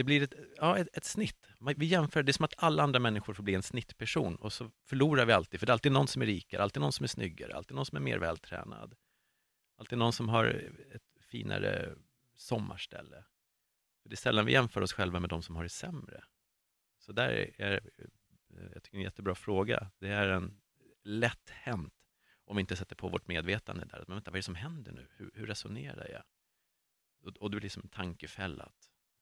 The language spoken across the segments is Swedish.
Det blir ett, ja, ett, ett snitt. Vi jämför, det är som att alla andra människor får bli en snittperson och så förlorar vi alltid, för det är alltid någon som är rikare, alltid någon som är snyggare, alltid någon som är mer vältränad. Alltid någon som har ett finare sommarställe. Det är sällan vi jämför oss själva med de som har det sämre. Så där är, eh, jag tycker det är en jättebra fråga. Det är en lätt hänt om vi inte sätter på vårt medvetande där. Men vänta, vad är det som händer nu? Hur, hur resonerar jag? Och, och du blir liksom en tankefälla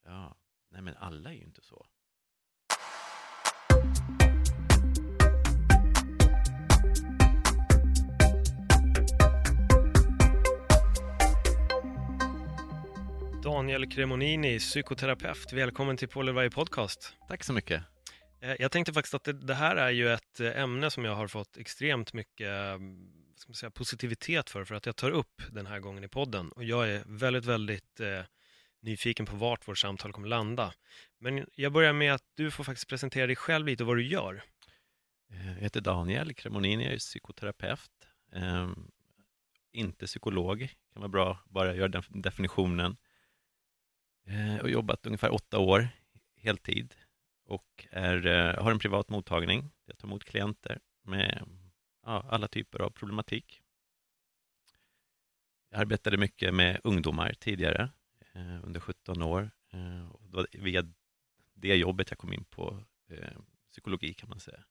ja, nej men alla är ju inte så. Daniel Cremonini, psykoterapeut. Välkommen till Varje podcast. Tack så mycket. Eh, jag tänkte faktiskt att det, det, här är ju ett eh, ämne som jag har fått extremt mycket mm, ska man säga, positivitet för, för att jag tar upp den här gången i podden. Och jag är väldigt, väldigt eh, nyfiken på vart vårt samtal kommer landa. Men jag börjar med att du får faktiskt presentera dig själv lite och vad du gör. Eh, jag heter Daniel Cremonini, jag är psykoterapeut. Eh, inte psykolog, kan vara bra bara göra den definitionen. Eh, har jobbat ungefär åtta år heltid och är, eh, har en privat mottagning. Jag tar emot klienter med ja, alla typer av problematik. Jag arbetade mycket med ungdomar tidigare, under 17 år. Eh, och det var via det jobbet jag kom in på eh, psykologi kan man säga.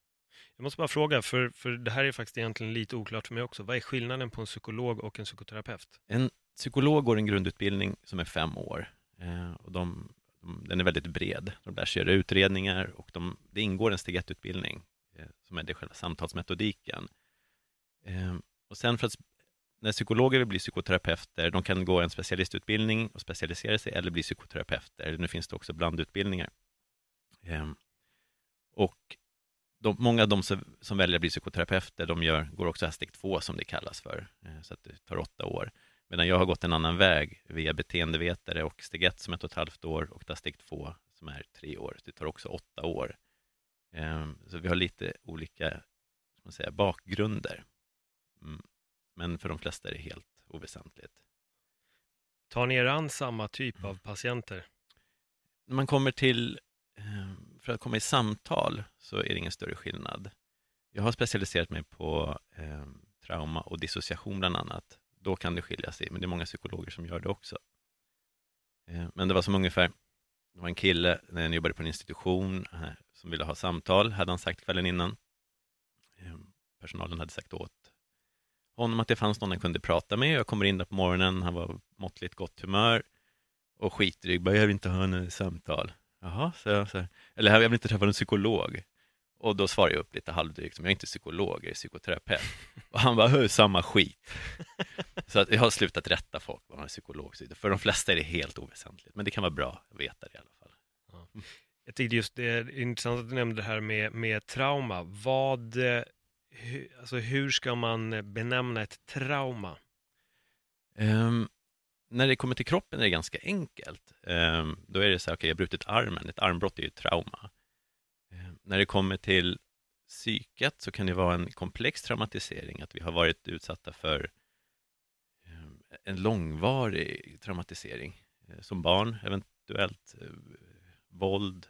Jag måste bara fråga, för, för det här är faktiskt egentligen lite oklart för mig också. Vad är skillnaden på en psykolog och en psykoterapeut? En psykolog går en grundutbildning som är fem år Eh, och de, de, den är väldigt bred. De lär sig göra utredningar och de, det ingår en steg 1-utbildning eh, som är det själva samtalsmetodiken. Eh, och sen för att när psykologer vill bli psykoterapeuter, de kan gå en specialistutbildning och specialisera sig eller bli psykoterapeuter. Nu finns det också blandutbildningar. Ehm, och de, många av de som, som, väljer att bli psykoterapeuter, de gör, går också här steg två som det kallas för, eh, så att det tar åtta år. Medan jag har gått en annan väg via beteendevetare och steg ett som ett och ett halvt år och där steg två som är tre år. Det tar också åtta år. Ehm, så vi har lite olika man säga, bakgrunder. Mm. Men för de flesta är det helt oväsentligt. Tar ni er an samma typ av patienter? När man kommer till, ehm, för att komma i samtal så är det ingen större skillnad. Jag har specialiserat mig på ehm, trauma och dissociation bland annat då kan det skilja sig, men det är många psykologer som gör det också. Eh, men det var som ungefär, det var en kille när jag jobbade på en institution eh, som ville ha samtal, hade han sagt kvällen innan. Eh, personalen hade sagt åt honom att det fanns någon han kunde prata med. Jag kommer in där på morgonen, han var måttligt gott humör och skitdryg, bara jag vill inte ha något samtal. Jaha, så jag, så eller jag vill inte träffa någon psykolog. Och då svarar jag upp lite halvdrygt, jag är inte psykolog, jag är psykoterapeut. Och han bara, samma skit. Så att jag har slutat rätta folk vad man är psykolog. För de flesta är det helt oväsentligt, men det kan vara bra att veta det i alla fall. Ja. Jag tyckte just det är intressant att du nämnde det här med, med trauma. Vad, hur, alltså hur ska man eh, benämna ett trauma? Um, när det kommer till kroppen är det ganska enkelt. Um, då är det så här, okej, okay, jag har brutit armen, ett armbrott är ju ett trauma. Ehm, när det kommer till psyket så kan det vara en komplex traumatisering, att vi har varit utsatta för en långvarig traumatisering eh, som barn, eventuellt eh, våld,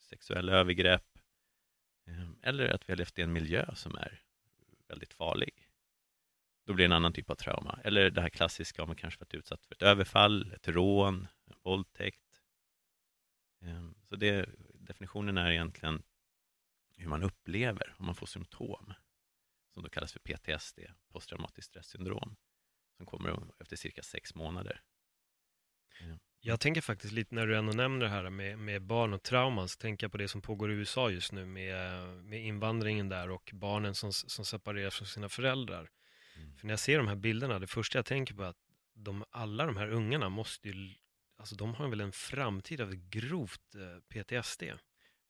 sexuella övergrepp Ehm, eller att vi har levt i en miljö som är väldigt farlig. Då blir det en annan typ av trauma. Eller det här klassiska om man kanske varit utsatt för ett överfall, ett rån, en våldtäkt. Ehm, så det definitionen är egentligen hur man upplever om man får symptom som då kallas för PTSD, posttraumatiskt stressyndrom, som kommer efter cirka sex månader. Ehm, jag tänker faktiskt lite när du ändå nämner det här med, med barn och trauman, så tänker jag på det som pågår i USA just nu med, med invandringen där och barnen som, som separeras från sina föräldrar. Mm. För när jag ser de här bilderna, det första jag tänker på är att de, alla de här ungarna måste ju, alltså de har väl en framtid av grovt eh, PTSD.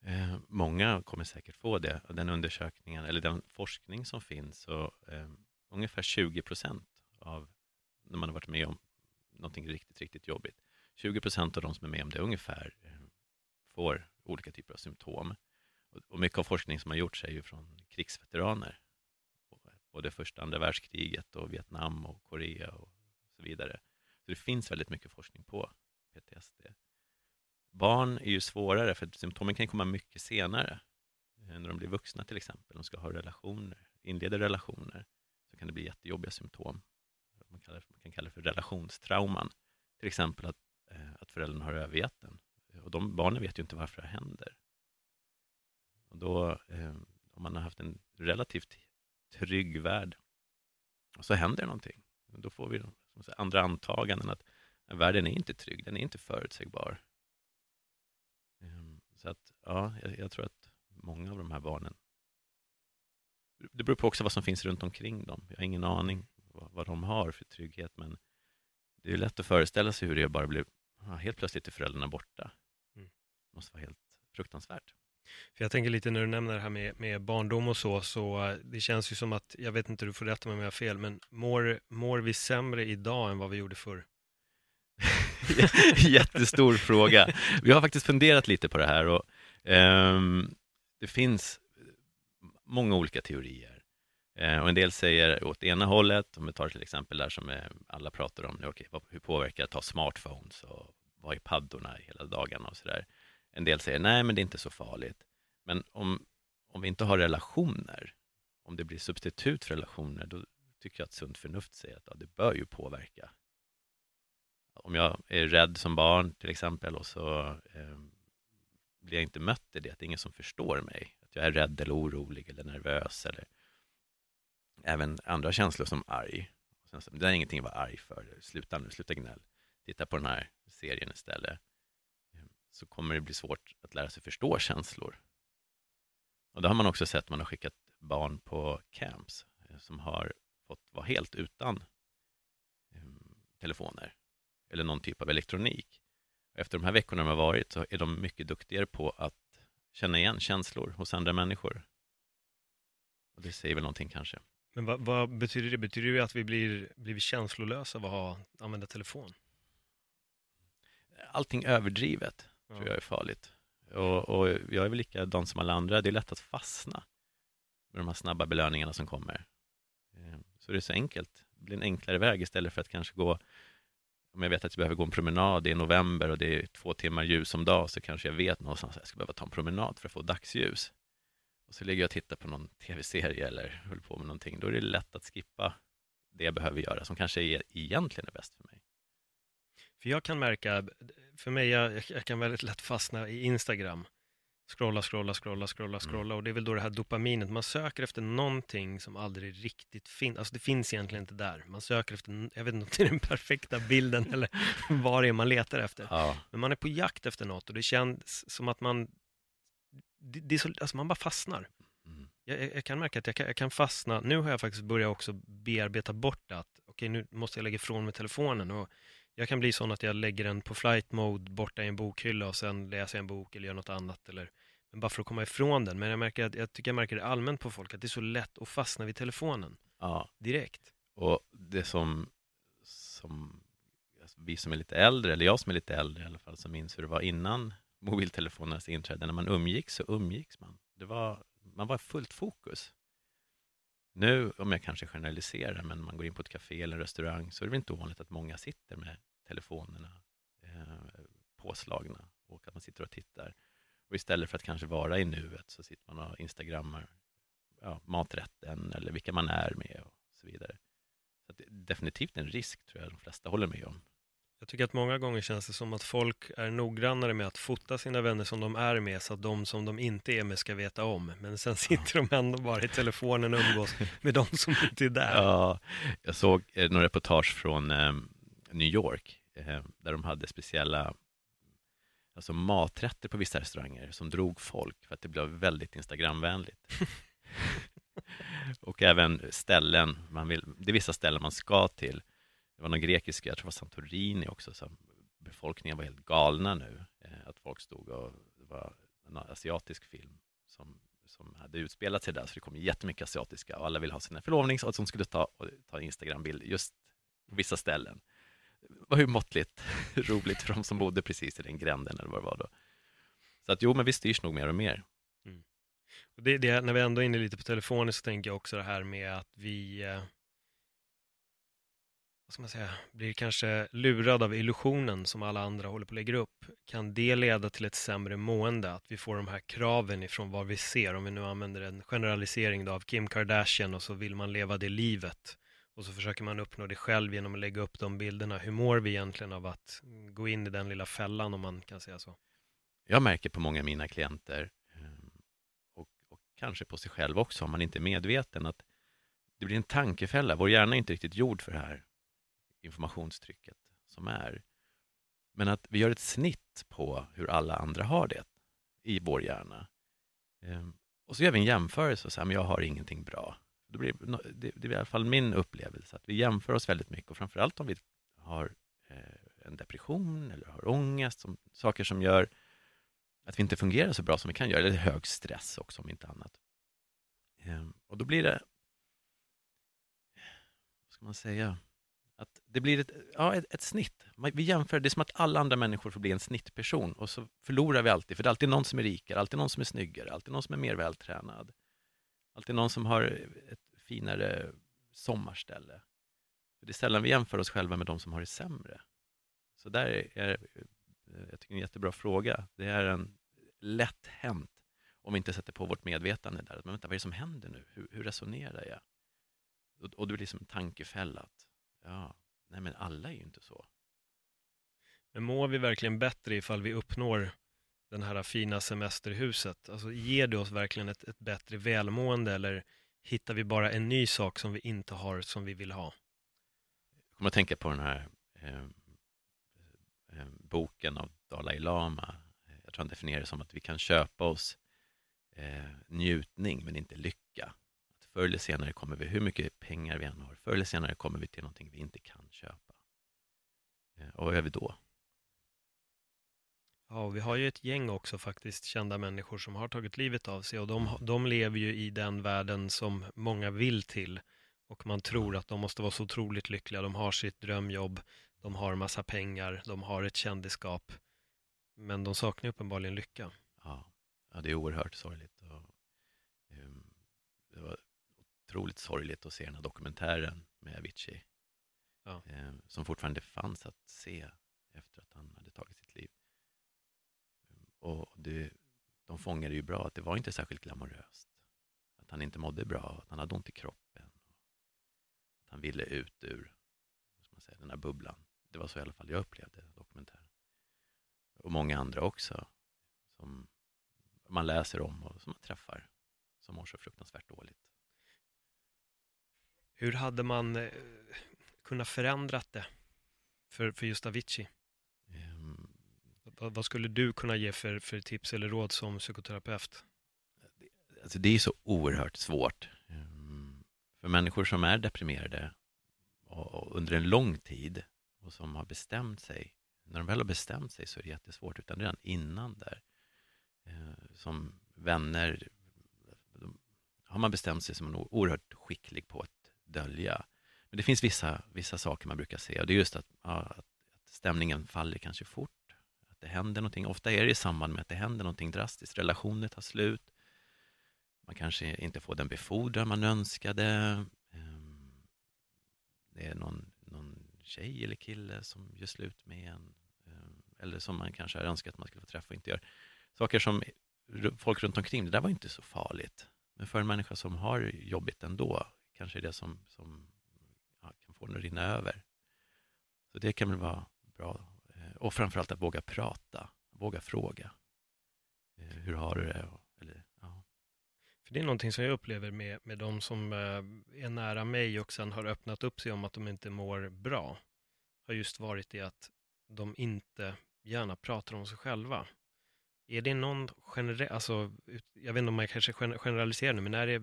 Eh, många kommer säkert få det. Den undersökningen, eller den forskning som finns, så eh, ungefär 20 procent av när man har varit med om någonting riktigt, riktigt jobbigt. 20 procent av de som är med om det ungefär eh, får olika typer av symptom. Och mycket av forskning som har gjorts är ju från krigsveteraner. Både första och andra världskriget och Vietnam och Korea och så vidare. Så det finns väldigt mycket forskning på PTSD. Barn är ju svårare för symptomen kan komma mycket senare. Eh, när de blir vuxna till exempel, de ska ha relationer, inleder relationer, så kan det bli jättejobbiga symptom. Man, kallar, man kan kalla det för relationstrauman. Till exempel att, Eh, att föräldrarna har övergett den. Och de barnen vet ju inte varför det händer. Och då, eh, om man har haft en relativt trygg värld, och så händer någonting. Då får vi säga, andra antaganden att världen är inte trygg, den är inte förutsägbar. Ehm, så att, ja, jag, jag, tror att många av de här barnen det beror på också vad som finns runt omkring dem. Jag har ingen aning vad, vad de har för trygghet, men det är lätt att föreställa sig hur det bara blir, helt plötsligt är föräldrarna borta. Mm. Det måste vara helt fruktansvärt. För jag tänker lite när du nämner det här med, med barndom och så, så eh, det känns ju som att, jag vet inte, du får rätta mig om jag har fel, men mår, mår vi sämre idag än vad vi gjorde förr? Jättestor fråga. Vi har faktiskt funderat lite på det här och um, det finns många olika teorier. Uh, och en del säger åt ena hållet, om vi tar till exempel där som är, alla pratar om, okay, hur påverkar det att ha smartphones och vara i paddorna hela dagarna och sådär. En del säger nej, men det är inte så farligt. Men om, om vi inte har relationer, om det blir substitut för relationer, då tycker jag att sunt förnuft säger att ja, det bör ju påverka. Om jag är rädd som barn till exempel och så eh, blir jag inte mött i det, att det är ingen som förstår mig, att jag är rädd eller orolig eller nervös eller även andra känslor som arg. Det är ingenting att vara arg för, sluta nu, sluta gnäll. Titta på den här serien istället ehm, så kommer det bli svårt att lära sig förstå känslor. Och det har man också sett, man har skickat barn på camps eh, som har fått vara helt utan ehm, telefoner eller någon typ av elektronik. Efter de här veckorna de har varit så är de mycket duktigare på att känna igen känslor hos andra människor. Och det säger väl någonting kanske. Men vad, vad betyder det? Betyder det att vi blir, blir känslolösa av att använda telefon? Allting överdrivet tror jag är farligt. Och, och jag är väl likadan som alla andra, det är lätt att fastna med de här snabba belöningarna som kommer. Eh, så det är så enkelt, det blir en enklare väg istället för att kanske gå om jag vet att jag behöver gå en promenad i november och det är två timmar ljus om dag så kanske jag vet någonstans att jag ska behöva ta en promenad för att få dagsljus. Och så ligger jag och tittar på någon tv-serie eller håller på med någonting. Då är det lätt att skippa det jag behöver göra som kanske är, egentligen är bäst för mig. För jag kan märka, för mig, jag, jag kan väldigt lätt fastna i Instagram. Scrolla, scrolla, scrolla, scrolla, scrolla mm. och det är väl då det här dopaminet, man söker efter någonting som aldrig riktigt finns, alltså det finns egentligen inte där. Man söker efter, jag vet inte om det är den perfekta bilden eller vad det är man letar efter. Ja. Men man är på jakt efter något och det känns som att man, det, det är så, alltså man bara fastnar. Mm. Jag, jag, kan märka att jag kan, jag kan, fastna, nu har jag faktiskt börjat också bearbeta bort att, okej okay, nu måste jag lägga ifrån mig telefonen och jag kan bli sån att jag lägger den på flight mode borta i en bokhylla och sen läser jag en bok eller gör något annat eller men bara för att komma ifrån den. Men jag, märker att, jag tycker jag märker det allmänt på folk att det är så lätt att fastna vid telefonen. Ja. Direkt. Och det som, som alltså vi som är lite äldre, eller jag som är lite äldre i alla fall, som minns hur det var innan mobiltelefonernas inträde. När man umgicks så umgicks man. Det var, man var fullt fokus. Nu, om jag kanske generaliserar, men man går in på ett café eller en restaurang så är det inte ovanligt att många sitter med telefonerna eh, påslagna och att man sitter och tittar. Och istället för att kanske vara i nuet så sitter man och instagrammar ja, maträtten eller vilka man är med och så vidare. Så det är definitivt en risk, tror jag de flesta håller med om. Jag tycker att många gånger känns det som att folk är noggrannare med att fota sina vänner som de är med så att de som de inte är med ska veta om. Men sen sitter ja. de ändå bara i telefonen och umgås med de som inte är där. Ja, jag såg eh, några reportage från eh, New York eh, där de hade speciella alltså maträtter på vissa restauranger som drog folk för att det blev väldigt Instagramvänligt. och även ställen, man vill, det är vissa ställen man ska till det var någon grekisk, jag tror det var Santorini också, så befolkningen var helt galna nu. Eh, att folk stod och, det var en asiatisk film som, som hade utspelat sig där, så det kom jättemycket asiatiska och alla ville ha sina förlovnings och som skulle ta, ta Instagram-bild just på vissa ställen. Det var ju måttligt roligt för de som bodde precis i den gränden eller vad det var då. Så att jo, men vi styrs nog mer och mer. Mm. Och det, det, när vi ändå är inne lite på telefonen så tänker jag också det här med att vi eh, vad ska man säga, blir kanske lurad av illusionen som alla andra håller på att lägga upp. Kan det leda till ett sämre mående? Att vi får de här kraven ifrån vad vi ser, om vi nu använder en generalisering då av Kim Kardashian och så vill man leva det livet och så försöker man uppnå det själv genom att lägga upp de bilderna. Hur mår vi egentligen av att gå in i den lilla fällan om man kan säga så? Jag märker på många av mina klienter ehm, och, och kanske på sig själv också om man inte är medveten att det blir en tankefälla. Vår hjärna är inte riktigt gjord för det här informationstrycket som är. Men att vi gör ett snitt på hur alla andra har det i vår hjärna. Ehm, och så gör vi en jämförelse och säger, men jag har ingenting bra. Det, blir, det, det är i alla fall min upplevelse, att vi jämför oss väldigt mycket och framförallt om vi har eh, en depression eller har ångest, som, saker som gör att vi inte fungerar så bra som vi kan göra, eller hög stress också om inte annat. Ehm, och då blir det, vad ska man säga, att det blir ett, ja, ett, ett, snitt. Vi jämför, det är som att alla andra människor får bli en snittperson och så förlorar vi alltid, för det är alltid någon som är rikare, alltid någon som är snyggare, alltid någon som är mer vältränad. Alltid någon som har ett finare sommarställe. Det är sällan vi jämför oss själva med de som har det sämre. Så där är, eh, jag tycker det är en jättebra fråga. Det är en lätt hänt om vi inte sätter på vårt medvetande där. Men vänta, vad är det som händer nu? Hur, hur resonerar jag? Och, och du blir liksom en tankefälla. Ja, nej men alla är ju inte så. Men mår vi verkligen bättre ifall vi uppnår den här fina semesterhuset? Alltså ger det oss verkligen ett, ett bättre välmående eller hittar vi bara en ny sak som vi inte har som vi vill ha? Jag kommer att tänka på den här eh, eh, boken av Dalai Lama. Jag tror han definierar det som att vi kan köpa oss eh, njutning men inte lycka förr eller senare kommer vi, hur mycket pengar vi än har, förr eller senare kommer vi till någonting vi inte kan köpa. Eh, och vad gör vi då? Ja, vi har ju ett gäng också faktiskt kända människor som har tagit livet av sig och de, de lever ju i den världen som många vill till och man tror att de måste vara så otroligt lyckliga. De har sitt drömjobb, de har massa pengar, de har ett kändisskap men de saknar uppenbarligen lycka. Ja, ja det är oerhört sorgligt. Och, um, det var otroligt sorgligt att se den här dokumentären med Avicii. Ja. Eh, som fortfarande fanns att se efter att han hade tagit sitt liv. Och det, de fångade ju bra att det var inte särskilt glamoröst. Att han inte mådde bra, att han hade ont i kroppen. Att han ville ut ur man säga, den här bubblan. Det var så i alla fall jag upplevde dokumentären. Och många andra också. Som man läser om och som man träffar. Som mår så fruktansvärt dåligt. Hur hade man eh, kunnat förändrat det för, för just Avicii? Um, vad, vad, skulle du kunna ge för, för tips eller råd som psykoterapeut? Alltså det är så oerhört svårt. Um, för människor som är deprimerade och, och under en lång tid och som har bestämt sig, när de väl har bestämt sig så är det jättesvårt, utan redan innan där, uh, som vänner, de, har man bestämt sig som man är oerhört skicklig på att dölja. Men det finns vissa, vissa saker man brukar se och det är just att, ja, att, stämningen faller kanske fort, att det händer någonting. Ofta är det i samband med att det händer någonting drastiskt. Relationer tar slut, man kanske inte får den befordran man önskade. Ehm, det är någon, någon tjej eller kille som gör slut med en eh, eller som man kanske har önskat att man skulle få träffa och inte gör. Saker som folk runt omkring, det där var inte så farligt. Men för en människa som har jobbigt ändå kanske är det som, som ja, kan få den att rinna över. Så det kan väl vara bra. Eh, och framförallt att våga prata, våga fråga. Eh, hur har du det? Eller, ja. För Det är någonting som jag upplever med, med de som eh, är nära mig och sen har öppnat upp sig om att de inte mår bra. Har just varit det att de inte gärna pratar om sig själva. Är det någon generell, alltså, jag vet inte om man kanske generaliserar nu, men är det,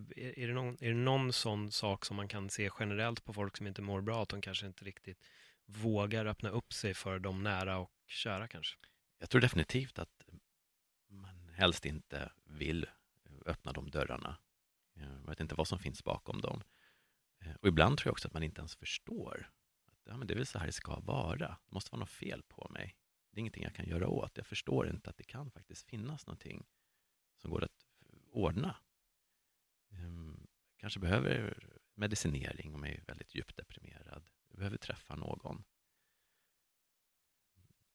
är, det någon, är det någon sån sak som man kan se generellt på folk som inte mår bra, att de kanske inte riktigt vågar öppna upp sig för de nära och kära kanske? Jag tror definitivt att man helst inte vill öppna de dörrarna. Jag vet inte vad som finns bakom dem. Eh, och ibland tror jag också att man inte ens förstår att ja, men det är väl så här det ska vara. Det måste vara något fel på mig det är ingenting jag kan göra åt. Jag förstår inte att det kan faktiskt finnas någonting som går att ordna. Jag kanske behöver medicinering om jag är väldigt djupt deprimerad. Jag behöver träffa någon.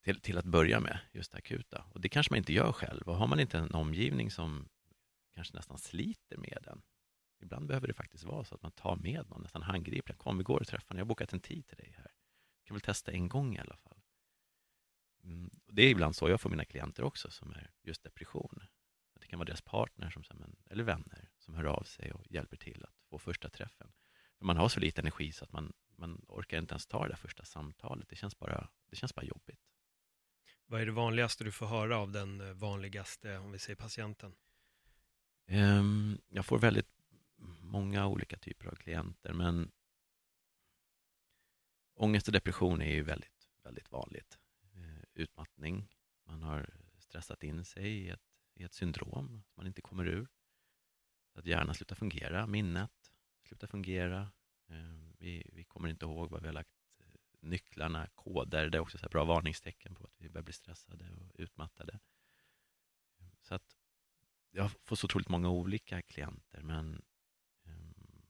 Till, till att börja med, just det akuta. Och det kanske man inte gör själv. Och har man inte en omgivning som kanske nästan sliter med den. Ibland behöver det faktiskt vara så att man tar med någon, nästan handgripligen. Kom, vi går och träffar Jag har bokat en tid till dig här. Du kan väl testa en gång i alla fall. Mm, det är ibland så jag får mina klienter också, som är just depression. det kan vara deras partner som, eller vänner som hör av sig och hjälper till att få första träffen. För man har så lite energi så att man, man orkar inte ens ta det där första samtalet. Det känns, bara, det känns bara jobbigt. Vad är det vanligaste du får höra av den eh, vanligaste, om vi säger patienten? Um, jag får väldigt många olika typer av klienter, men ångest och depression är ju väldigt, väldigt vanligt utmattning. Man har stressat in sig i ett, i ett syndrom som man inte kommer ur. Att hjärnan slutar fungera, minnet slutar fungera. Ehm, vi, vi kommer inte ihåg vad vi har lagt eh, nycklarna, koder. Det är också så bra varningstecken på att vi börjar bli stressade och utmattade. Så att jag får så otroligt många olika klienter, men um,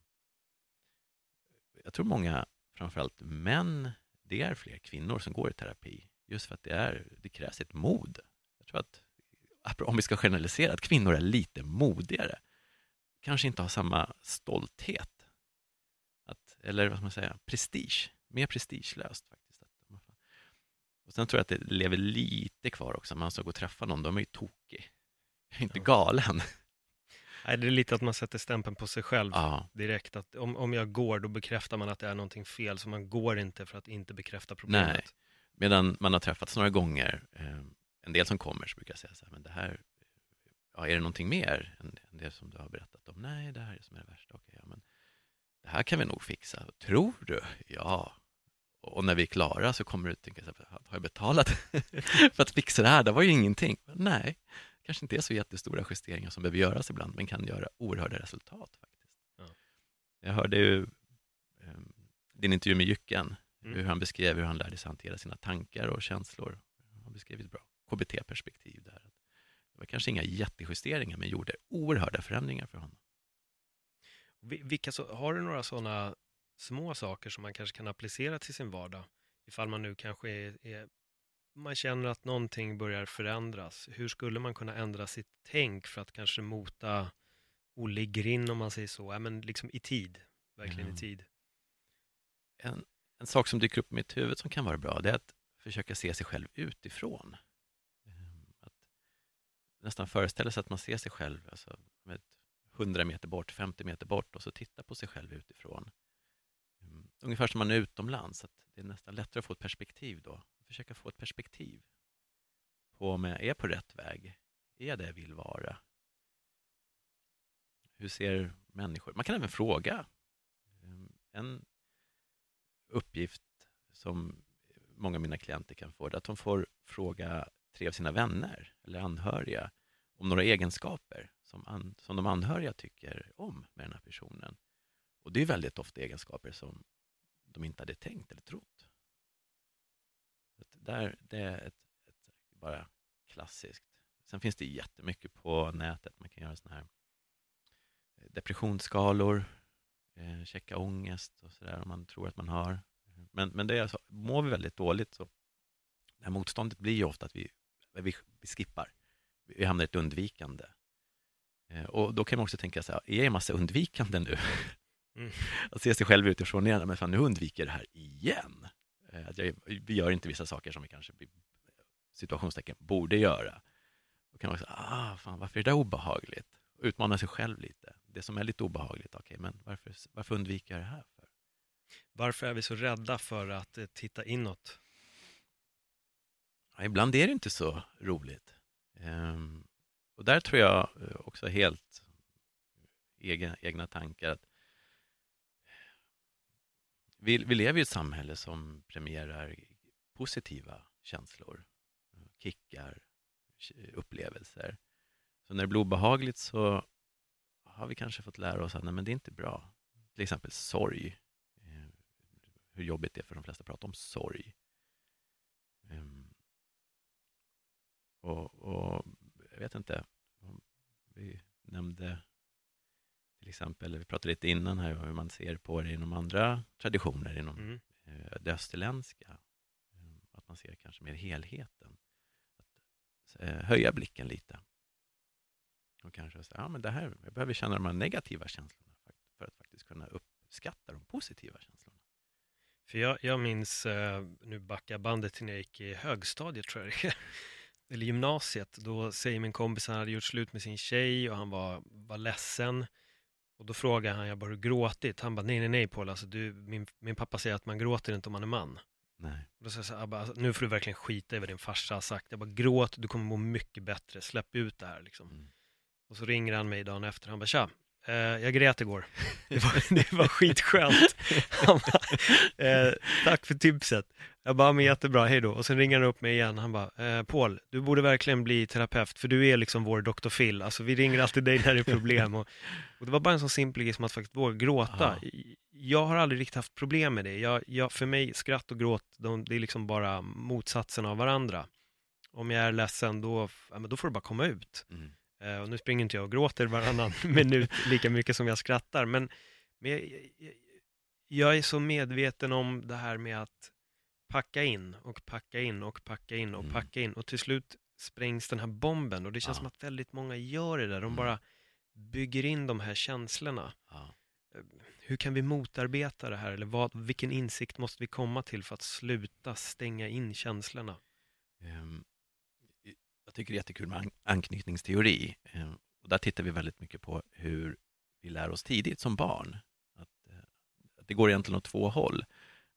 jag tror många, framförallt män, det är fler kvinnor som går i terapi. Just för att det, är, det krävs ett mod. Jag tror att, om vi ska generalisera, att kvinnor är lite modigare. Kanske inte har samma stolthet. Att, eller vad ska man säga, prestige. Mer prestigelöst faktiskt. Och sen tror jag att det lever lite kvar också. Man ska gå och träffa någon, de är ju tokig. Jag är inte galen. Nej, det är lite att man sätter stämpeln på sig själv ja. direkt. Att om, om jag går, då bekräftar man att det är någonting fel, så man går inte för att inte bekräfta problemet. Nej. Medan man har träffats några gånger, eh, en del som kommer, så brukar jag säga så här, men det här, ja, är det någonting mer än, det som du har berättat om? Nej, det här är som är det värsta. Okej, ja, men det här kan vi nog fixa. Tror du? Ja. Och när vi är klara så kommer du tänka, så här, har jag betalat för att fixa det här? Det var ju ingenting. Men nej, kanske inte är så jättestora justeringar som behöver göras ibland, men kan göra oerhörda resultat faktiskt. Ja. Jag hörde ju eh, din intervju med Jycken, Mm. Hur han beskrev hur han lärde sig hantera sina tankar och känslor. Han beskrev ett bra KBT-perspektiv där. Det var kanske inga jättejusteringar, men gjorde oerhörda förändringar för honom. Vilka så, har du några sådana små saker som man kanske kan applicera till sin vardag? Ifall man nu kanske är, är, man känner att någonting börjar förändras. Hur skulle man kunna ändra sitt tänk för att kanske mota Olle Grinn, om man säger så, ja, men liksom i tid, verkligen mm. i tid? En, en sak som dyker upp i mitt huvud som kan vara bra, det är att försöka se sig själv utifrån. Ehm, att nästan föreställa sig att man ser sig själv alltså, 100 meter bort, 50 meter bort och så titta på sig själv utifrån. Ehm, ungefär som man är utomlands, att det är nästan lättare att få ett perspektiv då. Försöka få ett perspektiv på om jag är på rätt väg. Är jag det jag vill vara? Hur ser människor... Man kan även fråga. Ehm, en uppgift som många av mina klienter kan få, att de får fråga tre av sina vänner eller anhöriga om några egenskaper som, an, som de anhöriga tycker om med den här personen. Och det är väldigt ofta egenskaper som de inte hade tänkt eller trott. där, det är ett, ett, bara klassiskt. Sen finns det jättemycket på nätet. Man kan göra såna här eh, depressionsskalor eh, checka ångest och sådär om man tror att man har. Men, men det är alltså, mår vi väldigt dåligt så det här motståndet blir ju ofta att vi, vi, vi skippar. Vi hamnar i ett undvikande. Eh, och då kan man också tänka så här, är jag en massa undvikande nu? Mm. Att se sig själv utifrån igen, men fan nu undviker jag det här igen. Eh, att jag, vi gör inte vissa saker som vi kanske situationstecken borde göra. Då kan man säga, ah, fan, varför är det obehagligt? utmana sig själv lite. Det som är lite obehagligt, okej, okay, men varför, varför undviker jag det här? för? Varför är vi så rädda för att eh, titta inåt? Ja, ibland är det inte så roligt. Ehm, och där tror jag eh, också helt egna, egna tankar. Att vi, vi lever i ett samhälle som premierar positiva känslor, kickar, upplevelser. Så när det blir obehagligt så har vi kanske fått lära oss att nej, men det är inte bra. Till exempel sorg. Eh, hur jobbigt det är för de flesta att prata om sorg. Ehm, och, och jag vet inte, vi nämnde till exempel, vi pratade lite innan här hur man ser på det inom andra traditioner, inom mm. Eh, det österländska. Ehm, att man ser kanske mer helheten. Att eh, höja blicken lite. Och kanske säga, ja men det här, jag behöver känna de här negativa känslorna för att faktiskt kunna uppskatta de positiva känslorna. För jag, jag minns, eh, nu backar bandet till när jag gick i högstadiet tror jag det är eller gymnasiet, då säger min kompis att han hade gjort slut med sin tjej och han var, var ledsen. Och då frågar han, jag bara, har du gråtit? Han bara, nej, nej, nej Paul, alltså, du, min, min pappa säger att man gråter inte om man är man. Nej. Och då säger jag bara, alltså, nu får du verkligen skita i vad din farsa har sagt. Jag bara, gråt, du kommer må mycket bättre, släpp ut det här liksom. Mm. Och så ringer han mig dagen efter, han bara, tja, eh, jag grät igår. Det var, det var skitskönt. Han bara, eh, tack för tipset. Jag bara, men jättebra, hej då. Och sen ringer han upp mig igen, han bara, eh, Paul, du borde verkligen bli terapeut, för du är liksom vår Dr. Phil. Alltså vi ringer alltid dig när det är problem. Och, och det var bara en sån simpel grej som att faktiskt våga gråta. Aha. Jag har aldrig riktigt haft problem med det. Jag, jag, för mig, skratt och gråt, de, det är liksom bara motsatsen av varandra. Om jag är ledsen, då, ja, då får det bara komma ut. Mm. Eh, och nu springer inte jag och gråter varannan minut lika mycket som jag skrattar, men, men jag, jag, jag är så medveten om det här med att packa in och packa in och packa in och mm. packa in och till slut sprängs den här bomben och det känns ja. som att väldigt många gör det där. De mm. bara bygger in de här känslorna. Ja. Eh, hur kan vi motarbeta det här? Eller vad, vilken insikt måste vi komma till för att sluta stänga in känslorna? Um, jag tycker det är jättekul med anknytningsteori. Eh, och där tittar vi väldigt mycket på hur vi lär oss tidigt som barn. Att, att det går egentligen åt två håll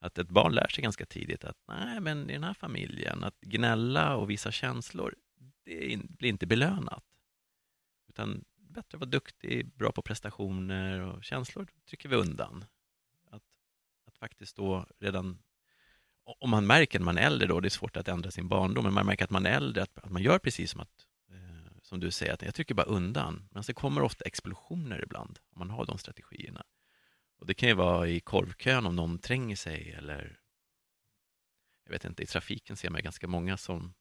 att ett barn lär sig ganska tidigt att nej, men i den här familjen, att gnälla och visa känslor, det blir inte belönat. Utan bättre att vara duktig, bra på prestationer och känslor trycker vi undan. Att, att faktiskt då redan, om man märker när man är äldre då, det är svårt att ändra sin barndom, men man märker att man är äldre, att, att man gör precis som att eh, som du säger, att jag trycker bara undan. Men så kommer ofta explosioner ibland, om man har de strategierna. Och det kan ju vara i korvkön om någon tränger sig eller jag vet inte, i trafiken ser man ganska många som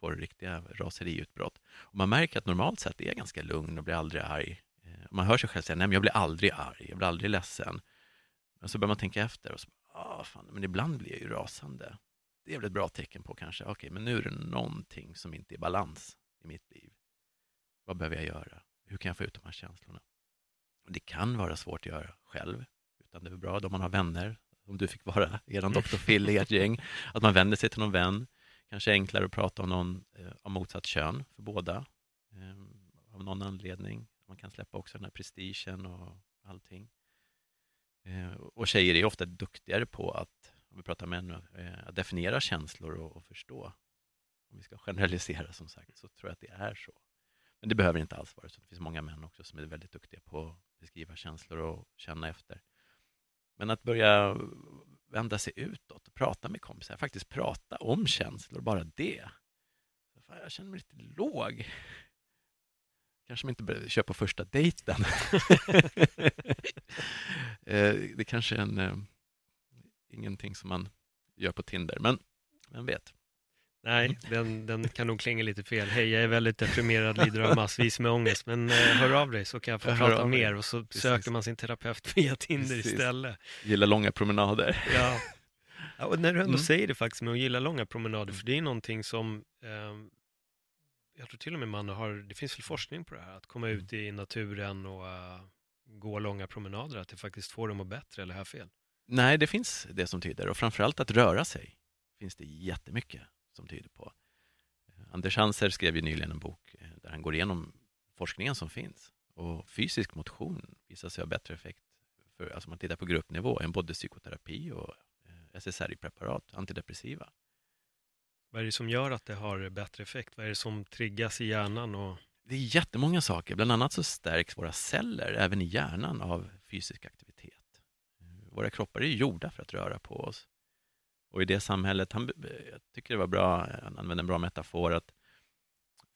får riktiga raseriutbrott. Och man märker att normalt sett är jag ganska lugn och blir aldrig arg. Eh, man hör sig själv säga, nej men jag blir aldrig arg, jag blir aldrig ledsen. Men så börjar man tänka efter och så, ah, fan, men ibland blir jag ju rasande. Det är väl ett bra tecken på kanske, okej, okay, men nu är det någonting som inte är i balans i mitt liv. Vad behöver jag göra? Hur kan jag få ut de här känslorna? Det kan vara svårt att göra själv, utan det är bra om man har vänner, om du fick vara er Dr. Phil i ert gäng, att man vänder sig till någon vän. Kanske enklare att prata om någon eh, av motsatt kön för båda, eh, av någon anledning. Man kan släppa också den här prestigen och allting. Eh, och tjejer är ofta duktigare på att, om vi pratar män, eh, att definiera känslor och, och förstå. Om vi ska generalisera som sagt, så tror jag att det är så. Men det behöver inte alls vara så. Det finns många män också som är väldigt duktiga på att beskriva känslor och känna efter. Men att börja vända sig utåt och prata med kompisar, faktiskt prata om känslor, bara det. jag känner mig lite låg. Kanske man inte börjar köpa första dejten. Eh, det kanske är en, eh, ingenting som man gör på Tinder, men vem vet. Nej, den, den kan nog klinga lite fel. Hej, jag är väldigt deprimerad, lider av massvis med ångest, men eh, hör av dig så kan jag få jag prata mer och så Precis. söker man sin terapeut via Tinder Precis. istället. Gilla långa promenader. Ja. ja och när du ändå mm. säger det faktiskt med att gilla långa promenader, för det är någonting som eh, jag tror till och med man har, det finns väl forskning på det här, att komma mm. ut i naturen och uh, gå långa promenader, att det faktiskt får dem att bättre, eller har jag fel? Nej, det finns det som tyder, och framförallt att röra sig finns det jättemycket som tyder på. Eh, Anders Hanser skrev ju nyligen en bok eh, där han går igenom forskningen som finns och fysisk motion visar sig ha bättre effekt för, alltså man tittar på gruppnivå än både psykoterapi och eh, SSRI-preparat, antidepressiva. Vad är det som gör att det har bättre effekt? Vad är det som triggas i hjärnan? Och... Det är jättemånga saker. Bland annat så stärks våra celler även i hjärnan av fysisk aktivitet. Våra kroppar är gjorda för att röra på oss. Och i det samhället, han, jag tycker det var bra, han använde en bra metafor, att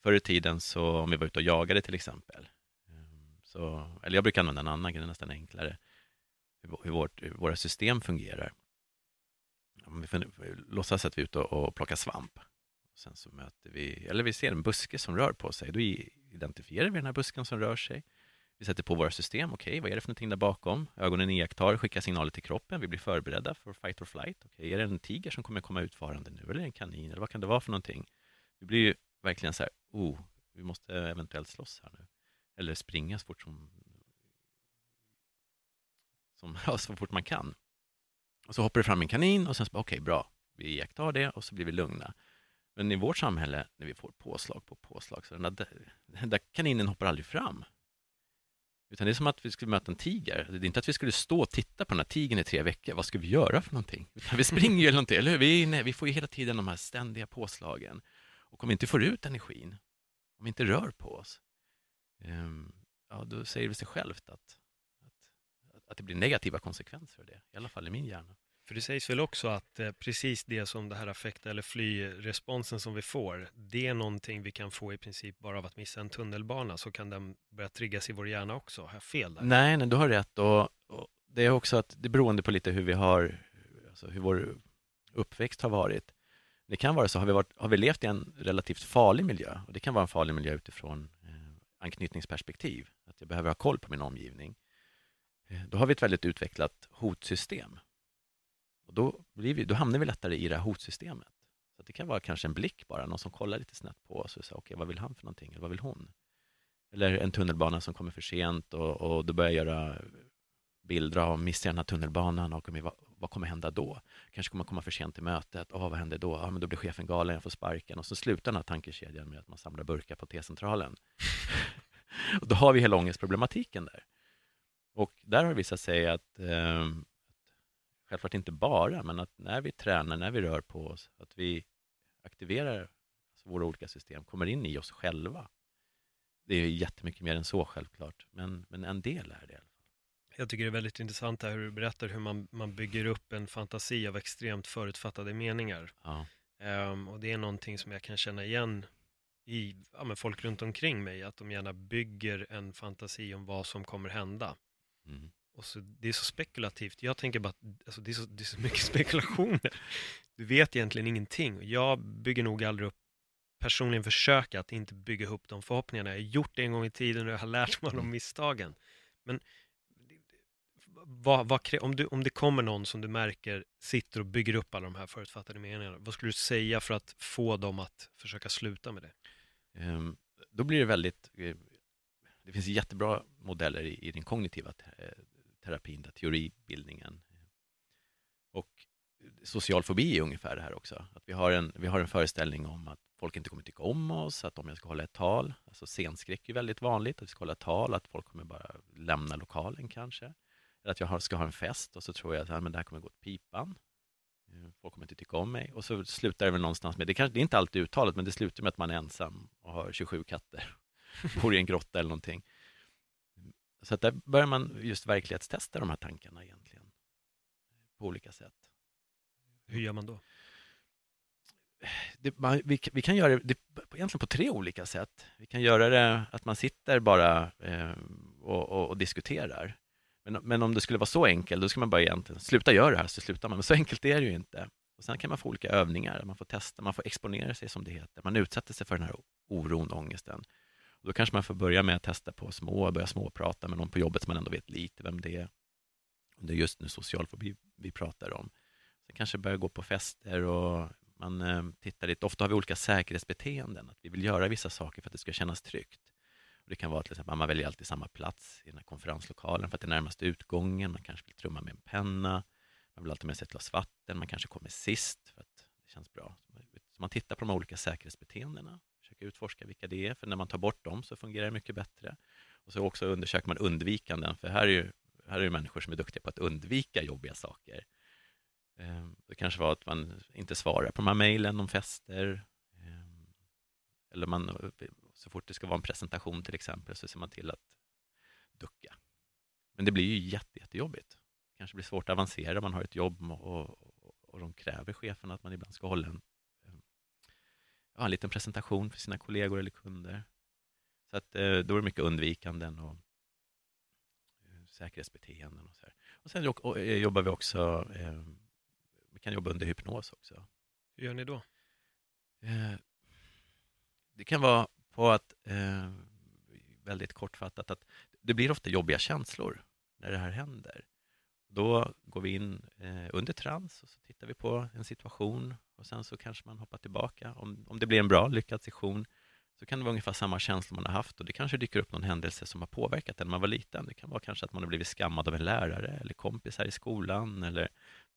förr i tiden så om vi var ute och jagade till exempel, så, eller jag brukar använda en annan grej, nästan enklare, hur, hur, vårt, hur våra system fungerar. Om vi låtsas att vi är ute och plockar svamp. Sen så möter vi, eller vi ser en buske som rör på sig. Då identifierar vi den här busken som rör sig. Vi sätter på våra system. Okej, okay, vad är det för någonting där bakom? Ögonen iakttar, skickar signaler till kroppen. Vi blir förberedda för fight or flight. Okay, är det en tiger som kommer komma utfarande nu? Eller en kanin? Eller vad kan det vara för någonting? Vi blir ju verkligen så här, oh, vi måste eventuellt slåss här nu. Eller springa så fort som, som ja, så fort man kan. Och så hoppar det fram en kanin och sen så bara, okej, okay, bra. Vi iakttar det och så blir vi lugna. Men i vårt samhälle, när vi får påslag på påslag, så den där, den där kaninen hoppar aldrig fram. Utan det är som att vi skulle möta en tiger. Det är inte att vi skulle stå och titta på den här tigern i tre veckor. Vad ska vi göra för någonting? Utan vi springer ju eller någonting, eller hur? Vi, nej, vi får ju hela tiden de här ständiga påslagen. Och om vi inte får ut energin, om vi inte rör på oss, um, ja, då säger det sig självt att, att, att det blir negativa konsekvenser av det. I alla fall i min hjärna. För det sägs väl också att eh, precis det som det här affekta eller flyresponsen som vi får, det är någonting vi kan få i princip bara av att missa en tunnelbana, så kan den börja triggas i vår hjärna också. Har jag fel där? Nej, nej du har rätt. Och, och, det är också att det är beroende på lite hur vi har, alltså hur vår uppväxt har varit. Det kan vara så, har vi, varit, har vi levt i en relativt farlig miljö, och det kan vara en farlig miljö utifrån eh, anknytningsperspektiv, att jag behöver ha koll på min omgivning, eh, då har vi ett väldigt utvecklat hotsystem och då, blir vi, då hamnar vi lättare i det här hotsystemet. Så det kan vara kanske en blick bara, någon som kollar lite snett på oss och säger okej, okay, vad vill han för någonting, eller vad vill hon? Eller en tunnelbana som kommer för sent och, och då börjar jag göra bilder av, missar jag den här tunnelbanan och vad, vad kommer hända då? Kanske kommer komma för sent till mötet, oh, vad händer då? Ja, men då blir chefen galen, jag får sparken och så slutar den här tankekedjan med att man samlar burkar på T-centralen. och då har vi hela ångestproblematiken där. Och där har det visat sig att eh, självklart inte bara, men att när vi tränar, när vi rör på oss, att vi aktiverar alltså våra olika system, kommer in i oss själva. Det är jättemycket mer än så självklart, men, men en del är det i alla fall. Jag tycker det är väldigt intressant här hur du berättar hur man, man bygger upp en fantasi av extremt förutfattade meningar. Ja. Um, och det är någonting som jag kan känna igen i ja, folk runt omkring mig, att de gärna bygger en fantasi om vad som kommer hända. Mm. Och så, det är så spekulativt. Jag tänker bara att alltså, det, är så, det är så mycket spekulationer. Du vet egentligen ingenting. Jag bygger nog aldrig upp, personligen försöka att inte bygga upp de förhoppningarna. Jag har gjort det en gång i tiden och jag har lärt mig av de misstagen. Men vad, vad, om, du, om det kommer någon som du märker sitter och bygger upp alla de här förutfattade meningarna, vad skulle du säga för att få dem att försöka sluta med det? Um, då blir det väldigt, eh, det finns jättebra modeller i, i den kognitiva eh, terapin, där, teoribildningen. Och social fobi är ungefär det här också. Att vi, har en, vi har en föreställning om att folk inte kommer tycka om oss, att om jag ska hålla ett tal, alltså scenskräck är väldigt vanligt, att vi ska hålla ett tal, att folk kommer bara lämna lokalen kanske. Eller att jag ska ha en fest och så tror jag att ja, men det här kommer gå åt pipan. Eh, folk kommer inte tycka om mig. Och så slutar det väl någonstans med, det, kanske, det är inte alltid uttalat, men det slutar med att man är ensam och har 27 katter, bor i en grotta eller någonting. Så att där börjar man just verklighetstesta de här tankarna egentligen på olika sätt. Hur gör man då? Det, man, vi, vi, kan göra det egentligen på tre olika sätt. Vi kan göra det att man sitter bara eh, och, och, och, diskuterar. Men, men, om det skulle vara så enkelt, då ska man bara egentligen sluta göra det här, så slutar man. Men så enkelt är det ju inte. Och Sen kan man få olika övningar, man får testa, man får exponera sig som det heter. Man utsätter sig för den här oron, ångesten. Då kanske man får börja med att testa på små, börja småprata med någon på jobbet som man ändå vet lite vem det är. Det är just nu social fobi vi pratar om. Sen kanske börja gå på fester och man eh, tittar lite. Ofta har vi olika säkerhetsbeteenden, att vi vill göra vissa saker för att det ska kännas tryggt. Och det kan vara till exempel att man väljer alltid samma plats i den här konferenslokalen för att det är närmast utgången. Man kanske vill trumma med en penna. Man vill alltid med sig ett glas vatten. Man kanske kommer sist för att det känns bra. Så man tittar på de olika säkerhetsbeteendena försöka utforska vilka det är, för när man tar bort dem så fungerar det mycket bättre. Och så också undersöker man undvikanden, för här är ju här är det människor som är duktiga på att undvika jobbiga saker. Ehm, det kanske var att man inte svarar på de här mejlen om fester. Ehm, eller man, så fort det ska vara en presentation till exempel så ser man till att ducka. Men det blir ju jätte, jättejobbigt. Det kanske blir svårt att avancera, man har ett jobb och, och, och de kräver chefen att man ibland ska hålla en, ja, en liten presentation för sina kollegor eller kunder. Så att, då är det mycket undvikanden och säkerhetsbeteenden. Och, så här. och sen jobbar vi också, vi kan jobba under hypnos också. Hur gör ni då? Det kan vara på att, väldigt kortfattat, att det blir ofta jobbiga känslor när det här händer. Då går vi in eh, under trans och så tittar vi på en situation och sen så kanske man hoppar tillbaka. Om, om det blir en bra, lyckad session så kan det vara ungefär samma känsla man har haft och det kanske dyker upp någon händelse som har påverkat en när man var liten. Det kan vara kanske att man har blivit skammad av en lärare eller kompisar i skolan eller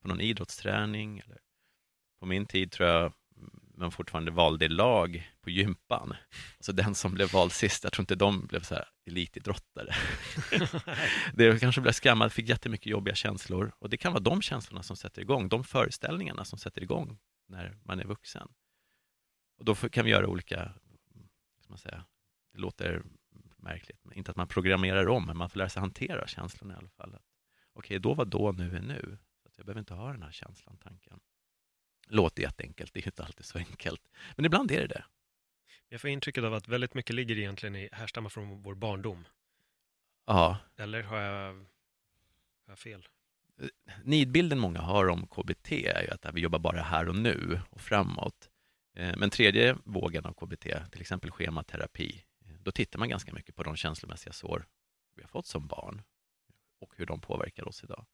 på någon idrottsträning. Eller på min tid tror jag man fortfarande valde lag på gympan. Så den som blev vald sist, jag tror inte de blev så här elitidrottare. det kanske blev skammad, fick jättemycket jobbiga känslor och det kan vara de känslorna som sätter igång, de föreställningarna som sätter igång när man är vuxen. Och då kan vi göra olika ska man säga, det låter märkligt, inte att man programmerar om, men man får lära sig hantera känslorna i alla fall. Okej, okay, då var då, nu är nu. Så jag behöver inte ha den här känslan, tanken. Låter jätteenkelt, det är inte alltid så enkelt. Men ibland är det det. Jag får intrycket av att väldigt mycket ligger egentligen i, härstammar från vår barndom. Ja. Eller har jag, har jag fel? Nidbilden många har om KBT är ju att vi jobbar bara här och nu och framåt. Eh, men tredje vågen av KBT, till exempel schematerapi, eh, då tittar man ganska mycket på de känslomässiga sår vi har fått som barn och hur de påverkar oss idag.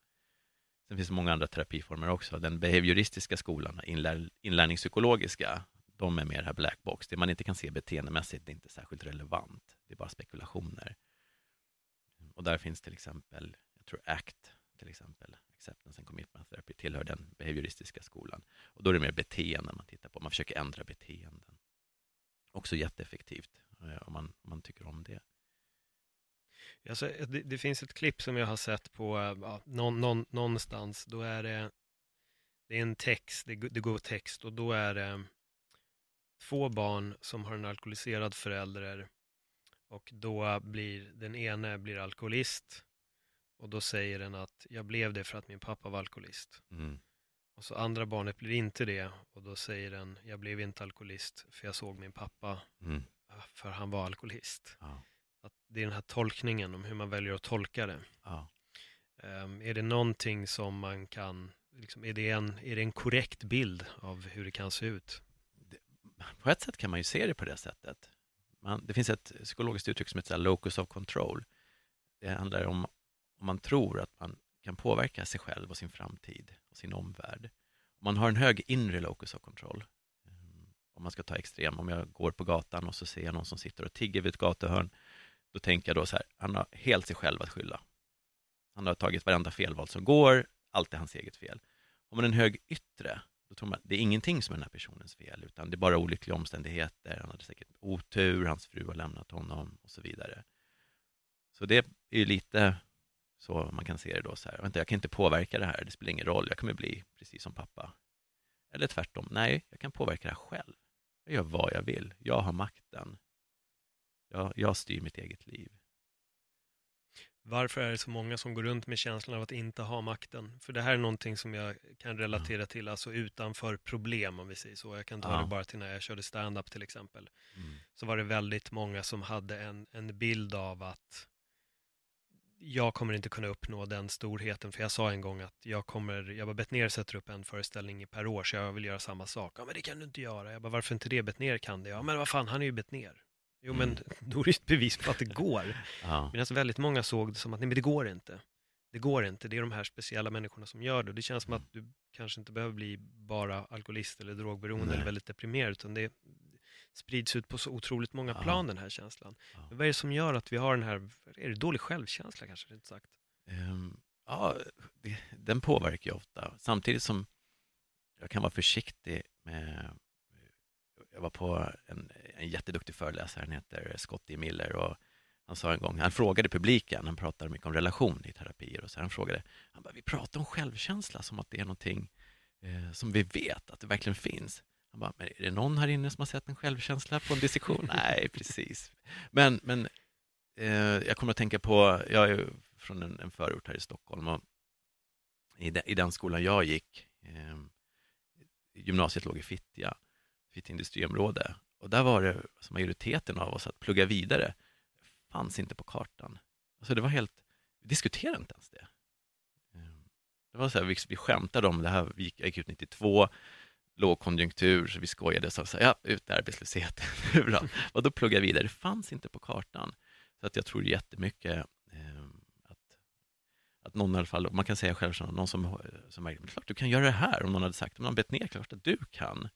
Sen finns det många andra terapiformer också. Den behavioristiska skolan, inlär, inlärningspsykologiska, de är mer här black box. Det man inte kan se beteendemässigt, är inte särskilt relevant. Det är bara spekulationer. Och där finns till exempel, jag tror ACT till exempel, acceptance and commitment therapy tillhör den behavioristiska skolan. Och då är det mer beteenden man tittar på, man försöker ändra beteenden. Också jätteeffektivt eh, om man, om man tycker om det. Alltså, det, det, finns ett klipp som jag har sett på eh, ja, någon, någon, någonstans. Då är det, det är en text, det, det går text och då är det två barn som har en alkoholiserad förälder och då blir den ene blir alkoholist och då säger den att jag blev det för att min pappa var alkoholist. Mm. Och så andra barnet blir inte det och då säger den jag blev inte alkoholist för jag såg min pappa mm. för han var alkoholist. Ja. Det är den här tolkningen om hur man väljer att tolka det. Ja. Um, är det någonting som man kan, liksom, är, det en, är det en korrekt bild av hur det kan se ut? på ett sätt kan man ju se det på det sättet. Man, det finns ett psykologiskt uttryck som heter locus of control. Det handlar om om man tror att man kan påverka sig själv och sin framtid och sin omvärld. Om man har en hög inre locus of control, eh, om man ska ta extrem, om jag går på gatan och så ser jag någon som sitter och tigger vid ett gatuhörn, då tänker jag då så här, han har helt sig själv att skylla. Han har tagit varenda felval som går, allt är hans eget fel. Om man en hög yttre, då tror man det är ingenting som är den här personens fel, utan det är bara olyckliga omständigheter, han hade säkert otur, hans fru har lämnat honom och så vidare. Så det är ju lite så man kan se det då så här, vänta, jag kan inte påverka det här, det spelar ingen roll, jag kommer bli precis som pappa. Eller tvärtom, nej, jag kan påverka det här själv. Jag gör vad jag vill, jag har makten. Jag, jag styr mitt eget liv. Varför är det så många som går runt med känslan av att inte ha makten? För det här är någonting som jag kan relatera till, alltså utanför problem om vi säger så. Jag kan ta ja. det bara till när jag körde stand-up till exempel. Mm. Så var det väldigt många som hade en, en bild av att jag kommer inte kunna uppnå den storheten, för jag sa en gång att jag kommer, jag bara Bettner sätter upp en föreställning per år, så jag vill göra samma sak. Ja, men det kan du inte göra. Jag bara, varför inte det? Bettner kan det. Ja, men vad fan, han är ju Bettner. Jo, men då är det ett bevis på att det går. ja. Medan väldigt många såg det som att, nej men det går inte. Det går inte, det är de här speciella människorna som gör det. Och det känns som att du kanske inte behöver bli bara alkoholist eller drogberoende nej. eller väldigt deprimerad, utan det, sprids ut på så otroligt många plan, den här känslan. Ja. Vad är det som gör att vi har den här, är det dålig självkänsla kanske, rätt sagt? Um, ja, det, den påverkar ju ofta. Samtidigt som jag kan vara försiktig med jag var på en, en jätteduktig föreläsare, han heter Scottie Miller och han sa en gång, han frågade publiken, han pratar mycket om relation i terapier och så han frågade, han bara, vi pratar om självkänsla som att det är någonting eh, som vi vet att det verkligen finns. Han bara, men är det någon här inne som har sett en självkänsla på en dissektion? Nej, precis. Men, men eh, jag kommer att tänka på, jag är från en, en förort här i Stockholm och i, de, i den skolan jag gick, eh, gymnasiet låg i Fittja, Fittja industriområde, och där var det alltså majoriteten av oss att plugga vidare, fanns inte på kartan. Alltså det var helt, vi diskuterade inte ens det. Ehm, det var så här, vi, vi skämtade om det här, vi gick, gick ut 92, lågkonjunktur, så vi skojade och sa ja, ut i arbetslösheten, bra. Och då plugga vidare, det fanns inte på kartan. Så att jag tror jättemycket eh, att, att någon i alla fall, man kan säga själv som någon som, som är, klart du kan göra det här, om någon hade sagt, om någon bett ner, klart att du kan.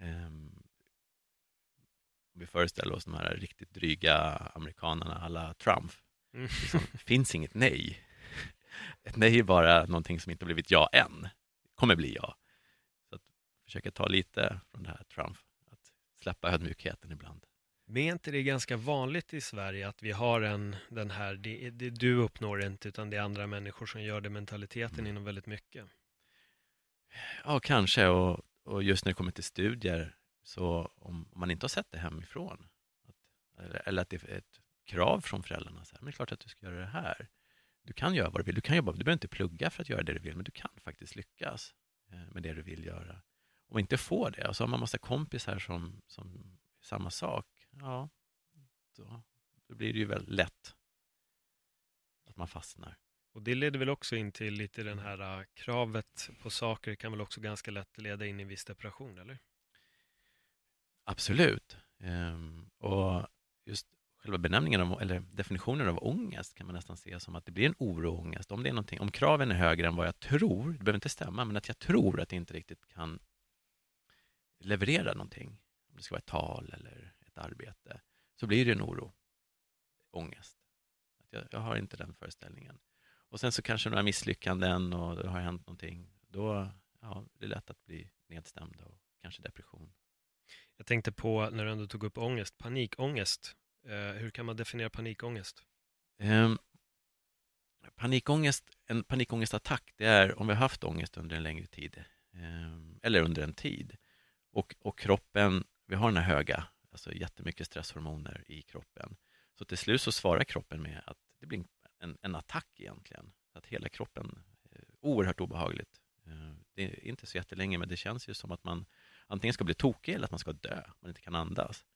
Om vi föreställer oss de här riktigt dryga amerikanerna alla Trump, mm. liksom, det finns inget nej. Ett nej är bara någonting som inte blivit ja än, kommer bli ja försöka ta lite från det här Trump, att släppa ödmjukheten ibland. Men är inte det ganska vanligt i Sverige att vi har en, den här, det, det, du uppnår inte utan det är andra människor som gör det, mentaliteten mm. inom väldigt mycket? Ja, kanske och, och just när det kommer till studier, så om, man inte har sett det hemifrån, att, eller, eller, att det är ett krav från föräldrarna, så här, men det är klart att du ska göra det här. Du kan göra vad du vill, du kan jobba, du behöver inte plugga för att göra det du vill, men du kan faktiskt lyckas eh, med det du vill göra och inte får det, och så har man massa kompisar som, som samma sak, ja, då, då blir det ju väldigt lätt att man fastnar. Och det leder väl också in till lite den här uh, kravet på saker kan väl också ganska lätt leda in i en viss depression, eller? Absolut. Ehm, och just själva benämningen av, eller definitionen av ångest kan man nästan se som att det blir en oro och ångest. Om, det är någonting, om kraven är högre än vad jag tror, det behöver inte stämma, men att jag tror att det inte riktigt kan leverera någonting, om det ska vara ett tal eller ett arbete, så blir det en oro, ångest. Att jag, jag har inte den föreställningen. Och sen så kanske några misslyckanden och det har hänt någonting. Då ja, det är lätt att bli nedstämd och kanske depression. Jag tänkte på, när du ändå tog upp ångest, panikångest. Eh, hur kan man definiera panikångest? Um, panikångest, en panikångestattack, det är om vi har haft ångest under en längre tid, um, eller under en tid, och, och kroppen, vi har den här höga, alltså jättemycket stresshormoner i kroppen. Så till slut så svarar kroppen med att det blir en, en attack egentligen. Så att hela kroppen, är oerhört obehagligt. Eh, det är inte så jättelänge, men det känns ju som att man antingen ska bli tokig eller att man ska dö, man inte kan andas.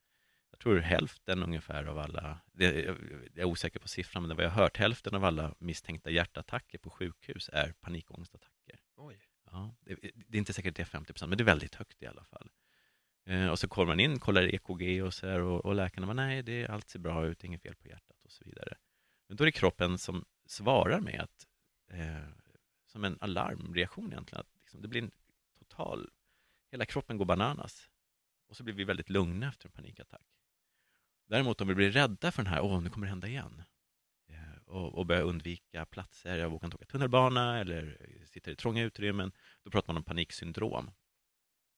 Jag tror hälften ungefär av alla, det, jag är osäker på siffran, men vad jag har hört, hälften av alla misstänkta hjärtattacker på sjukhus är panikångestattacker. Oj. Ja, det, det, är inte säkert det är 50 procent, men det är väldigt högt i alla fall. Eh, och så kommer man in, kollar EKG och så här, och, och läkarna bara, nej, det, allt ser bra ut, inget fel på hjärtat och så vidare. Men då är det kroppen som svarar med att, eh, som en alarmreaktion egentligen, att liksom, det blir en total, hela kroppen går bananas. Och så blir vi väldigt lugna efter en panikattack. Däremot om vi blir rädda för den här, åh, nu kommer det hända igen, eh, och, och börjar undvika platser. Jag vågar inte åka tunnelbana eller sitter i trånga utrymmen. Då pratar man om paniksyndrom.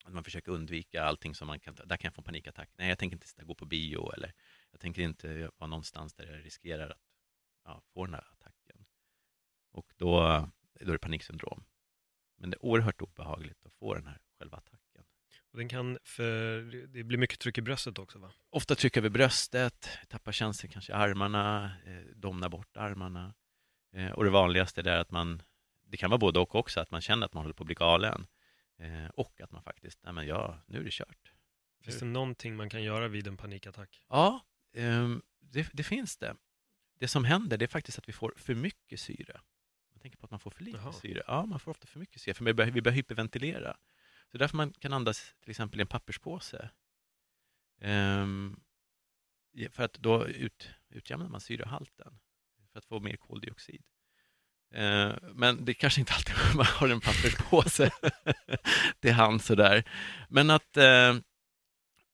Att man försöker undvika allting som man kan, där kan jag få en panikattack. Nej, jag tänker inte sitta och gå på bio eller jag tänker inte vara någonstans där jag riskerar att ja, få den här attacken. Och då, då är det paniksyndrom. Men det är oerhört obehagligt att få den här själva attacken. Och den kan, för det blir mycket tryck i bröstet också va? Ofta trycker vi bröstet, tappar känslan kanske i armarna, eh, domnar bort armarna. Eh, och det vanligaste är att man, det kan vara både och också, att man känner att man håller på att bli galen. Eh, och att man faktiskt, nej men ja, nu är det kört. Finns det någonting man kan göra vid en panikattack? Ja, ehm, det, det, finns det. Det som händer det är faktiskt att vi får för mycket syre. Man tänker på att man får för lite Jaha. syre. Ja, man får ofta för mycket syre, för vi börjar, vi börjar hyperventilera. Så därför man kan andas till exempel i en papperspåse. Um, för att då ut, utjämnar man syrehalten för att få mer koldioxid. Uh, men det kanske inte alltid man har en papperspåse till hand sådär. Men att uh,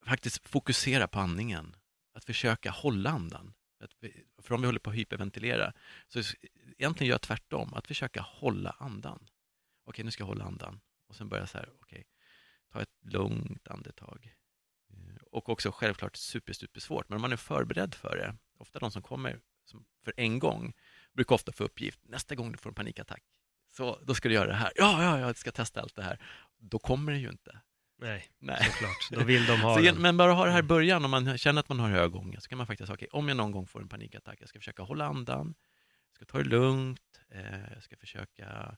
faktiskt fokusera på andningen. Att försöka hålla andan. Vi, för om vi håller på att hyperventilera, så egentligen gör jag tvärtom. Att försöka hålla andan. Okej, nu ska jag hålla andan. Och sen börja så här, okej, ta ett lugnt andetag. Eh, och också självklart super, super svårt, men om man är förberedd för det, ofta de som kommer för en gång brukar ofta få uppgift, nästa gång du får en panikattack, så då ska du göra det här. Ja, ja, jag ska testa allt det här. Då kommer det ju inte. Nej, Nej. såklart. Då vill de ha Så, den. men bara ha det här i början, om man känner att man har hög ångest, så kan man faktiskt säga, okej, om jag någon gång får en panikattack, jag ska försöka hålla andan, jag ska ta det lugnt, eh, jag ska försöka,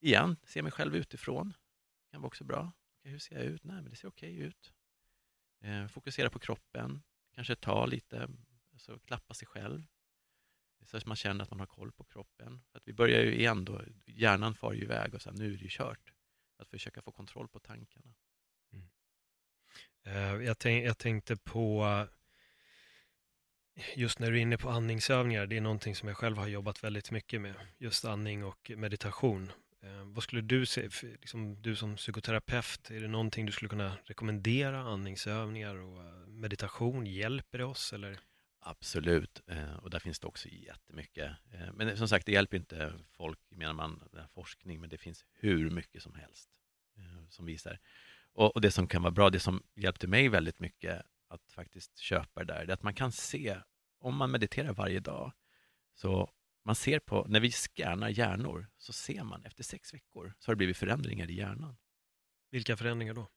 igen, se mig själv utifrån. Det kan vara också bra. Okej, hur ser jag ut? Nej, men det ser okej ut. Eh, fokusera på kroppen, kanske ta lite, alltså klappa sig själv. Så att man känner att man har koll på kroppen. För att vi börjar ju igen då, hjärnan far ju iväg och så här, nu är det ju kört. Att försöka få kontroll på tankarna. Eh, jag, tänk, jag tänkte på, just när du är inne på andningsövningar, det är någonting som jag själv har jobbat väldigt mycket med, just andning och meditation. Eh, vad skulle du se, liksom, du som psykoterapeut, är det någonting du skulle kunna rekommendera, andningsövningar och eh, meditation, hjälper det oss eller? Absolut, och där finns det också jättemycket. Men som sagt, det hjälper inte folk, menar man, den här forskning, men det finns hur mycket som helst som visar. Och, och det som kan vara bra, det som hjälpte mig väldigt mycket att faktiskt köpa det där, det är att man kan se, om man mediterar varje dag, så man ser på, när vi scannar hjärnor, så ser man efter sex veckor så har det blivit förändringar i hjärnan. Vilka förändringar då?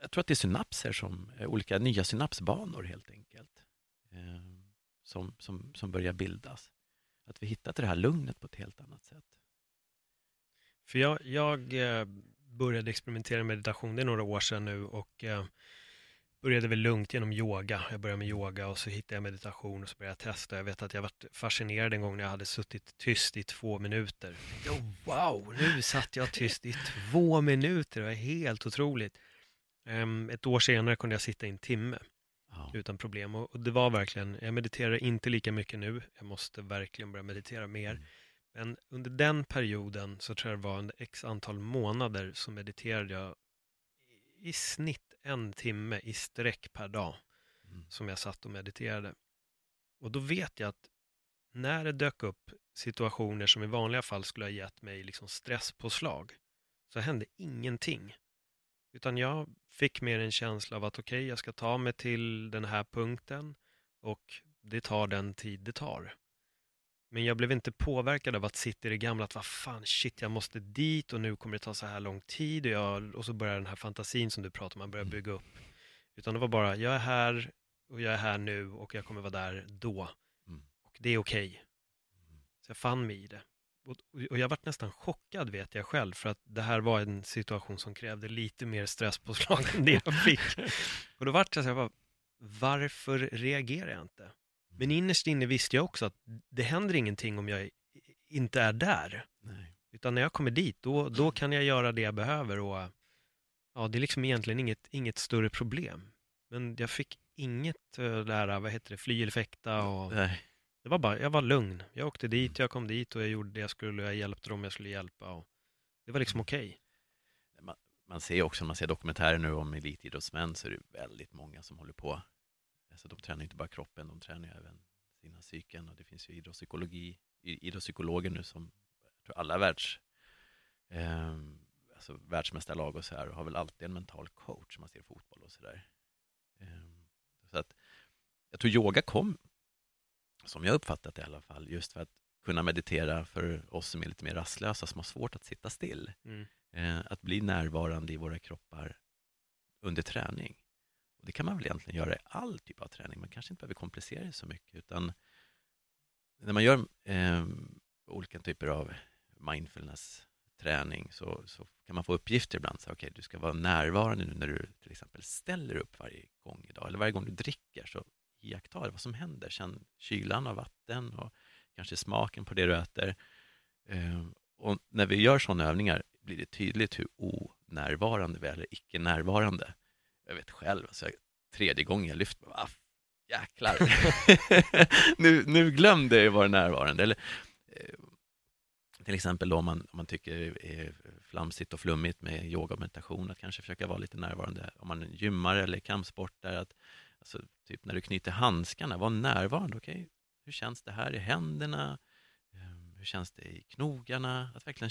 Jag tror att det är synapser som, eh, olika nya synapsbanor helt enkelt, eh, som, som, som börjar bildas. Att vi hittat det här lugnet på ett helt annat sätt. För jag, jag eh, började experimentera med meditation, det är några år sedan nu och eh, började väl lugnt genom yoga. Jag började med yoga och så hittade jag meditation och så började jag testa. Jag vet att jag varit fascinerad en gång när jag hade suttit tyst i två minuter. Jag, wow, nu satt jag tyst i två minuter, det var helt otroligt. Ehm, ett år senare kunde jag sitta i en timme Ja. utan problem och, och det var verkligen, jag mediterar inte lika mycket nu, jag måste verkligen börja meditera mer. Mm. Men under den perioden så tror jag det var en x antal månader så mediterade jag i snitt en timme i sträck per dag Mm. som jag satt och mediterade. Och då vet jag att när det dök upp situationer som i vanliga fall skulle ha gett mig liksom stresspåslag så hände ingenting. Utan jag fick mer en känsla av att okej, jag ska ta mig till den här punkten och det tar den tid det tar. Men jag blev inte påverkad av att sitta i det gamla, att vad fan, shit, jag måste dit och nu kommer det ta så här lång tid och, jag, och så börjar den här fantasin som du pratar om, man börjar bygga upp. Utan det var bara, jag är här och jag är här nu och jag kommer vara där då. Mm. Och det är okej. Så jag fann mig i det. Och, och jag varit nästan chockad vet jag själv för att det här var en situation som krävde lite mer stresspåslag än det jag fick. och då vart jag så här, bara, varför reagerar jag inte? Men innerst inne visste jag också att det händer ingenting om jag inte är där. Nej. Utan när jag kommer dit, då, då kan jag göra det jag behöver och ja, det är liksom egentligen inget, inget större problem. Men jag fick inget uh, där, vad heter det, fly eller fäkta och Nej. det var bara, jag var lugn. Jag åkte dit, jag kom dit och jag gjorde det jag skulle, jag hjälpte dem jag skulle hjälpa och det var liksom okej. Man ser också, när man ser dokumentärer nu om elitidrottsmän, så är det väldigt många som håller på. Alltså, de tränar inte bara kroppen, de tränar även sina psyken och det finns ju idrottspsykologi, idrottspsykologer nu som, jag tror alla världs, eh, alltså världsmästarlag och så här, har väl alltid en mental coach som man ser fotboll och så där. Eh, så att, jag tror yoga kom, som jag uppfattat det i alla fall, just för att kunna meditera för oss som är lite mer rastlösa, som har svårt att sitta still. Mm. Eh, att bli närvarande i våra kroppar under träning. Det kan man väl egentligen göra i all typ av träning. Man kanske inte behöver komplicera det så mycket, utan när man gör eh, olika typer av mindfulness-träning så, så kan man få uppgifter ibland. Så, okay, du ska vara närvarande nu när du till exempel ställer upp varje gång idag, eller varje gång du dricker, så iaktta vad som händer. Känn kylan av vatten och kanske smaken på det du äter. Eh, och när vi gör sådana övningar blir det tydligt hur onärvarande vi är, eller icke närvarande. Jag vet själv, alltså, tredje gången jag lyfter mig, ah, jäklar. nu, nu glömde jag vara närvarande. Eller, eh, till exempel då om man, om man tycker det är flamsigt och flummigt med yoga och meditation, att kanske försöka vara lite närvarande. Om man gymmar eller kampsportar, att alltså, typ när du knyter handskarna, var närvarande. Okej, hur känns det här i händerna? Eh, Hur känns det i knogarna? Att verkligen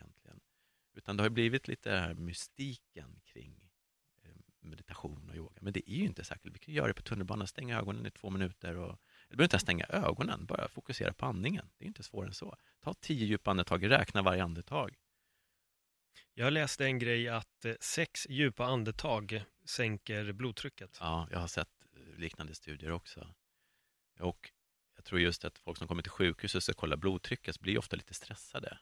Utan det har blivit lite den här mystiken kring eh, meditation och yoga. Men det är ju inte särskilt. Vi kan göra det på tunnelbanan, stänga ögonen i två minuter. Och, eller behöver inte ens stänga ögonen, bara fokusera på andningen. Det är inte svårare än så. Ta tio djupa andetag, räkna varje andetag. Jag läste en grej att eh, sex djupa andetag sänker blodtrycket. Ja, jag har sett eh, liknande studier också. Och jag tror just att folk som kommer till sjukhus och ska kolla blodtrycket blir ofta lite stressade.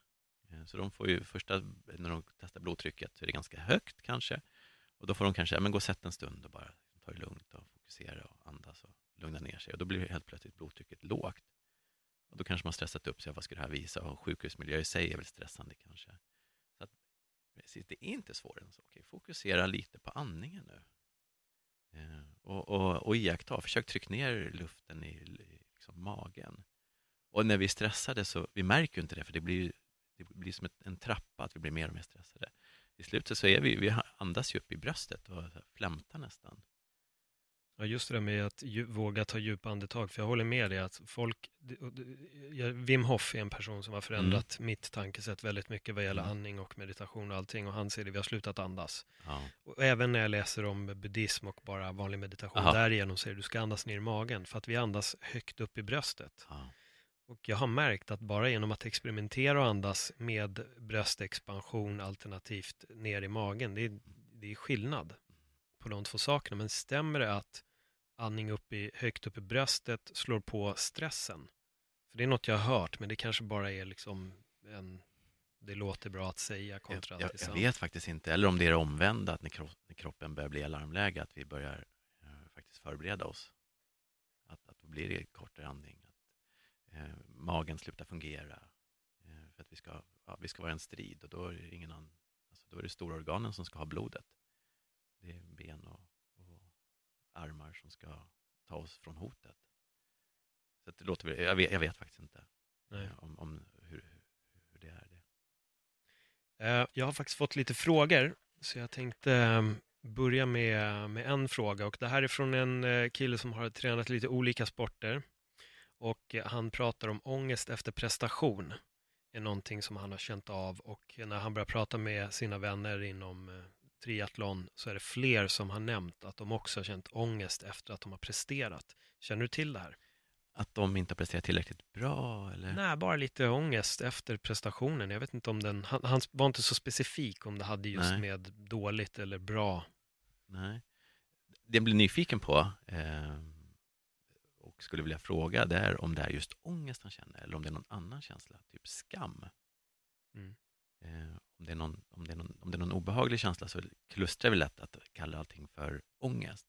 Eh, så de får ju första, när de testar blodtrycket, så är det ganska högt kanske. Och då får de kanske, ja, men gå och sätt en stund och bara ta det lugnt och fokusera och andas och lugna ner sig. Och då blir helt plötsligt blodtrycket lågt. Och då kanske man stressat upp sig, vad ska det här visa? Och sjukhusmiljö i sig är väl stressande kanske. Så att, precis, det är inte svårare än så. Okej, fokusera lite på andningen nu. Eh, och, och, och iaktta, försök trycka ner luften i, i liksom magen. Och när vi är stressade så, vi märker ju inte det, för det blir det blir som ett, en trappa, att vi blir mer och mer stressade. I slutet så är vi, vi andas ju upp i bröstet och flämtar nästan. Ja, just det där med att våga ta djupa andetag, för jag håller med dig att folk, Wim Hof är en person som har förändrat mm. mitt tankesätt väldigt mycket vad gäller mm. andning och meditation och allting och han säger det, vi har slutat andas. Ja. Och även när jag läser om buddhism och bara vanlig meditation, Aha. därigenom säger du ska andas ner i magen, för att vi andas högt upp i bröstet. Ja. Och jag har märkt att bara genom att experimentera och andas med bröstexpansion alternativt ner i magen, det är, det är skillnad på de två sakerna. Men stämmer det att andning upp i, högt upp i bröstet slår på stressen? För det är något jag har hört, men det kanske bara är liksom en det låter bra att säga kontra jag, jag, jag vet faktiskt inte, eller om det är det omvända, att när, kroppen börjar bli alarmläge, att vi börjar eh, faktiskt förbereda oss. Att, att då blir det kortare andning eh, magen slutar fungera. Eh, för att vi ska, ja, vi ska vara en strid och då är det ingen annan, alltså då är det stora organen som ska ha blodet. Det är ben och, och armar som ska ta oss från hotet. Så det låter, jag, vet, jag vet faktiskt inte eh, om, om hur, hur, det är. det. Eh, jag har faktiskt fått lite frågor, så jag tänkte ehm, börja med, med en fråga. Och Det här är från en eh, kille som har tränat lite olika sporter och han pratar om ångest efter prestation är någonting som han har känt av och när han börjar prata med sina vänner inom eh, triathlon så är det fler som har nämnt att de också har känt ångest efter att de har presterat. Känner du till det här? Att de inte har presterat tillräckligt bra? Eller? Nej, bara lite ångest efter prestationen. Jag vet inte om den, han, han var inte så specifik om det hade just Nej. med dåligt eller bra. Nej. Det jag blir nyfiken på, eh, och skulle vilja fråga det är om det är just ångest han känner eller om det är någon annan känsla, typ skam. Mm. Eh, om, det är någon, om, det är någon, om det är någon obehaglig känsla så klustrar vi lätt att kalla allting för ångest.